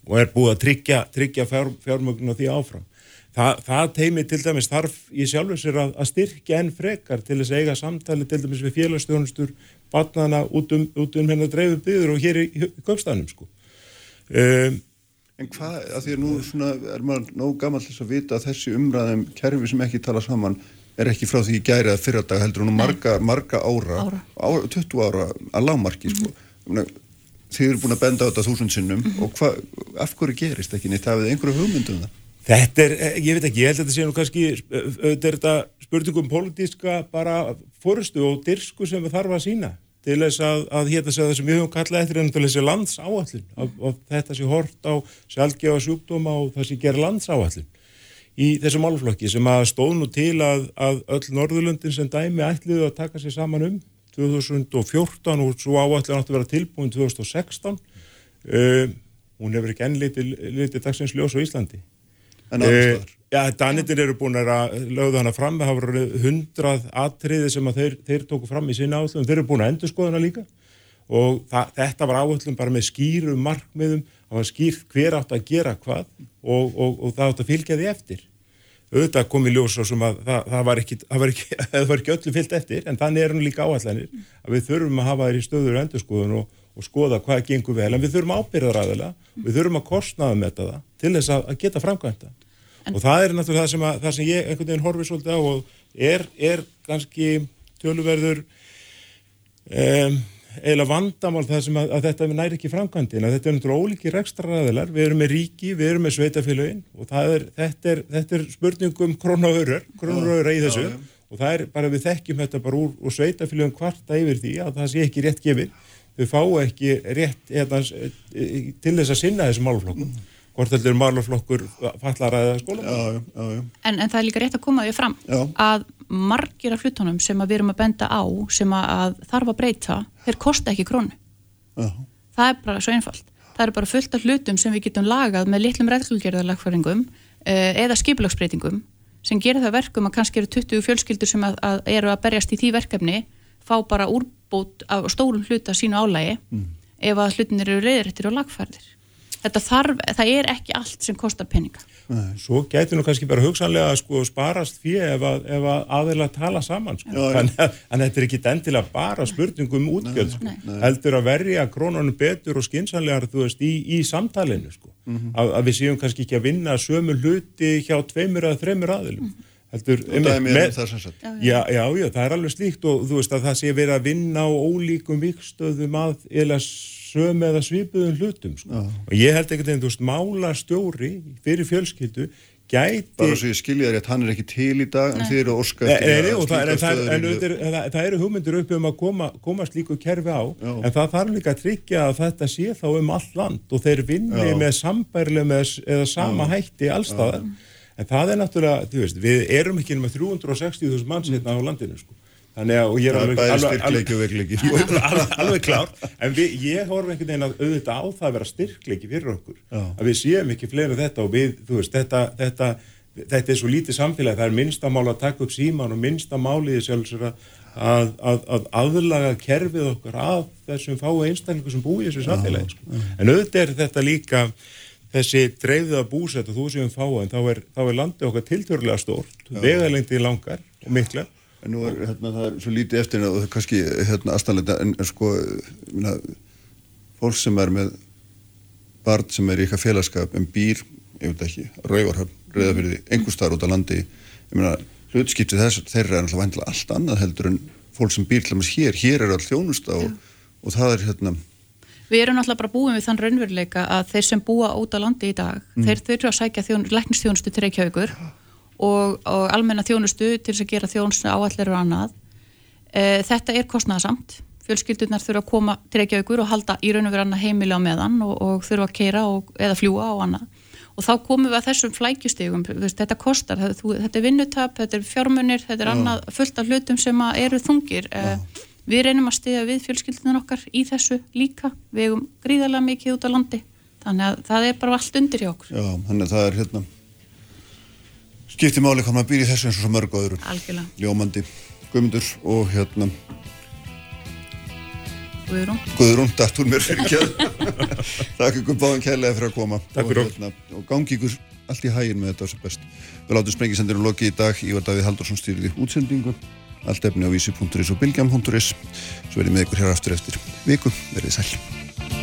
Og er búið að tryggja, tryggja fjár, fjármögnu því áfram. Þa, það teimi til dæmis þarf í sjálfur sér að, að styrkja enn frekar til þess að eiga samtali til dæmis við félagsstjónustur batnana út um, út um hennar dreifu byður og hér í, í köpstænum sko. Um, en hvað, að því að nú svona, er maður nóg gammal þess að vita að þessi umræðum kerfi sem ekki tala saman er ekki frá því gæri að fyrradag heldur hún marga, marga ára, ára. ára 20 ára að lágmarki sko. mm -hmm. þið eru búin að benda á þetta þúsundsinnum mm -hmm. og hvað, af hverju gerist ekki neitt hafið einhverju hugmyndum það? Þetta er, eh, ég veit ekki, ég held að þetta sé nú kannski, eh, þetta er þetta spurningum pólitíska bara fórstu og dyrsku sem við þarfum að sína til þess að, að hérna segja það sem við höfum kallað eftir en til þessi landsáallin og þetta sé hort á sjálfgefa sjúkdóma og það sé gera landsáallin í þessu málflokki sem að stóð nú til að, að öll Norðurlöndin sem dæmi ætliðu að taka sér saman um 2014 og svo áallin átti að vera tilbúin 2016 uh, hún hefur ekki enn litið, litið dagsins ljós á Íslandi en aðeins þar. Já, Danitin eru búin að lögða hana fram, það hafa hundrað atriði sem þeir, þeir tóku fram í sinna áhullum, þeir eru búin að endur skoðana líka og það, þetta var áhullum bara með skýrum markmiðum, það var skýrt hver átt að gera hvað og, og, og það átt að fylgja því eftir. Auðvitað kom í ljós og sem að það, það, var ekki, ekki, (laughs) ekki öllu fyllt eftir en þannig er hann líka áallanir að við þurfum að hafa þeir í stöður endur skoðun og, og skoða hvað gengur vel en við þurfum ábyrðaræðilega, við þurfum að kostnaða með þetta til þess að geta framkvæmta. En... Og það er náttúrulega það sem, að, það sem ég einhvern veginn horfið svolítið á og er, er kannski tölverður um, eiginlega vandamál það sem að, að þetta næri ekki framkvæmdina. Þetta er náttúrulega ólíki rekstraræðilar, við erum með ríki, við erum með sveitafélagin og er, þetta, er, þetta er spurningum krónaurar, krónaurar í þessu já, já. og það er bara við þekkjum þetta bara úr, úr sveitafélagin kvarta yfir því að það sé ekki rétt gefið. Þau fá ekki rétt eða, til þess að sinna þessu málflokkum. Mm hvort þetta er málaflokkur fallara eða skóla en, en það er líka rétt að koma því fram já. að margir af hlutunum sem við erum að benda á sem að þarf að breyta þeir kosta ekki krónu já. það er bara svo einfalt það eru bara fullt af hlutum sem við getum lagað með litlum reglgerðarlagfæringum eh, eða skipilagsbreytingum sem gerir það verkum að kannski eru 20 fjölskyldur sem að, að eru að berjast í því verkefni fá bara úrbót af stórum hluta sínu álægi mm. ef að hlutin eru reyðrættir og lagfærðir þetta þarf, það er ekki allt sem kostar peninga. Nei, svo getur nú kannski bara hugsanlega sko sparast fyrir ef að, ef að aðeila tala saman sko. Þannig að þetta er ekki endilega bara spurningum um útgjöld sko. heldur að verja krónunum betur og skinsanlegar þú veist í, í samtalenu sko. Mm -hmm. að, að við séum kannski ekki að vinna sömu hluti hjá tveimur eða þreimur aðilum. Mm -hmm. Heldur, með, með, það já, já, já, það er alveg slíkt og þú veist að það sé verið að vinna á ólíkum vikstöðum að eða sömu eða svipuðum hlutum sko. og ég held ekki að þú veist mála stjóri fyrir fjölskyldu gæti bara svo ég skilja þér að hann er ekki til í dag Nei. en þið eru orska það eru hugmyndir upp um að koma, komast líku kerfi á Já. en það þarf líka að tryggja að þetta sé þá um all land og þeir vinni Já. með sambærlega eða sama Já. hætti allstaðar en það er náttúrulega, þú veist, við erum ekki með 360.000 manns hérna á landinu sko Þannig að ég er alveg, alveg, (laughs) alveg, alveg, alveg klár, en við, ég horf einhvern veginn að auðvitað á það að vera styrkleiki fyrir okkur, Já. að við séum ekki fleira þetta og við, þú veist, þetta, þetta, þetta er svo lítið samfélag, það er minnstamál að taka upp síman og minnstamáliði sjálfsögur að, að, að, að aðlaga kerfið okkar af þessum fái einstakleiku sem búi í þessu samfélagi, sko. en auðvitað er þetta líka þessi dreifða búsett og þú séum fái, en þá er, er landið okkar tiltörlega stórt, vegalengti langar og mikla en nú er hérna, það er svo lítið eftir og það er kannski hérna aðstæðanleita en, en sko minna, fólk sem er með barn sem er í eitthvað félagskap en býr, ég veit ekki, rauvarhörn rauðafyrði, einhver starf út á landi ég meina, hlutskiptið þess þeirra er alltaf allt annað heldur en fólk sem býr til dæmis hér, hér er all þjónusta og, og það er hérna Við erum alltaf bara búin við þann raunveruleika að þeir sem búa út á landi í dag, mm. þeir þurfa að sækja þjón, læknistjónustu til Reykjavíkur og, og almenna þjónustu til þess að gera þjónustu áallir og annað. E, þetta er kostnæðasamt. Fjölskyldunar þurfa að koma til Reykjavíkur og halda í raun og vera annað heimili á meðan og, og þurfa að keira eða fljúa og annað. Og þá komum við að þessum flækjustegum, þetta kostar, þetta er vinnutap, þetta er fjármunir, þetta er annað fullt af hlutum sem eru þungir. E, við reynum að stiða við fjölskyldunar okkar í þessu líka, við hefum gríðarlega mikið út á landi, þannig að það er bara allt undir hjá okkur. Já, þannig að það er hérna skipti máli hvað maður býr í þessu eins og svo mörg öðru. Algjörlega. Ljómandi, Guðmundur og hérna Guðrún. Guðrún, dætt úr mér fyrir kjæð. (laughs) Takk ykkur báðan kærlega fyrir að koma. Takk fyrir og, hérna, og gangi ykkur allt í hægin með þetta sem best. Við látum sprengisendinu loki í dag. Ívar Davíð Haldursson stýrði útsendingu. Allt efni á vísi.is og bilgjam.is. Svo verðum við ykkur hér aftur eftir viku. Verðið sæl.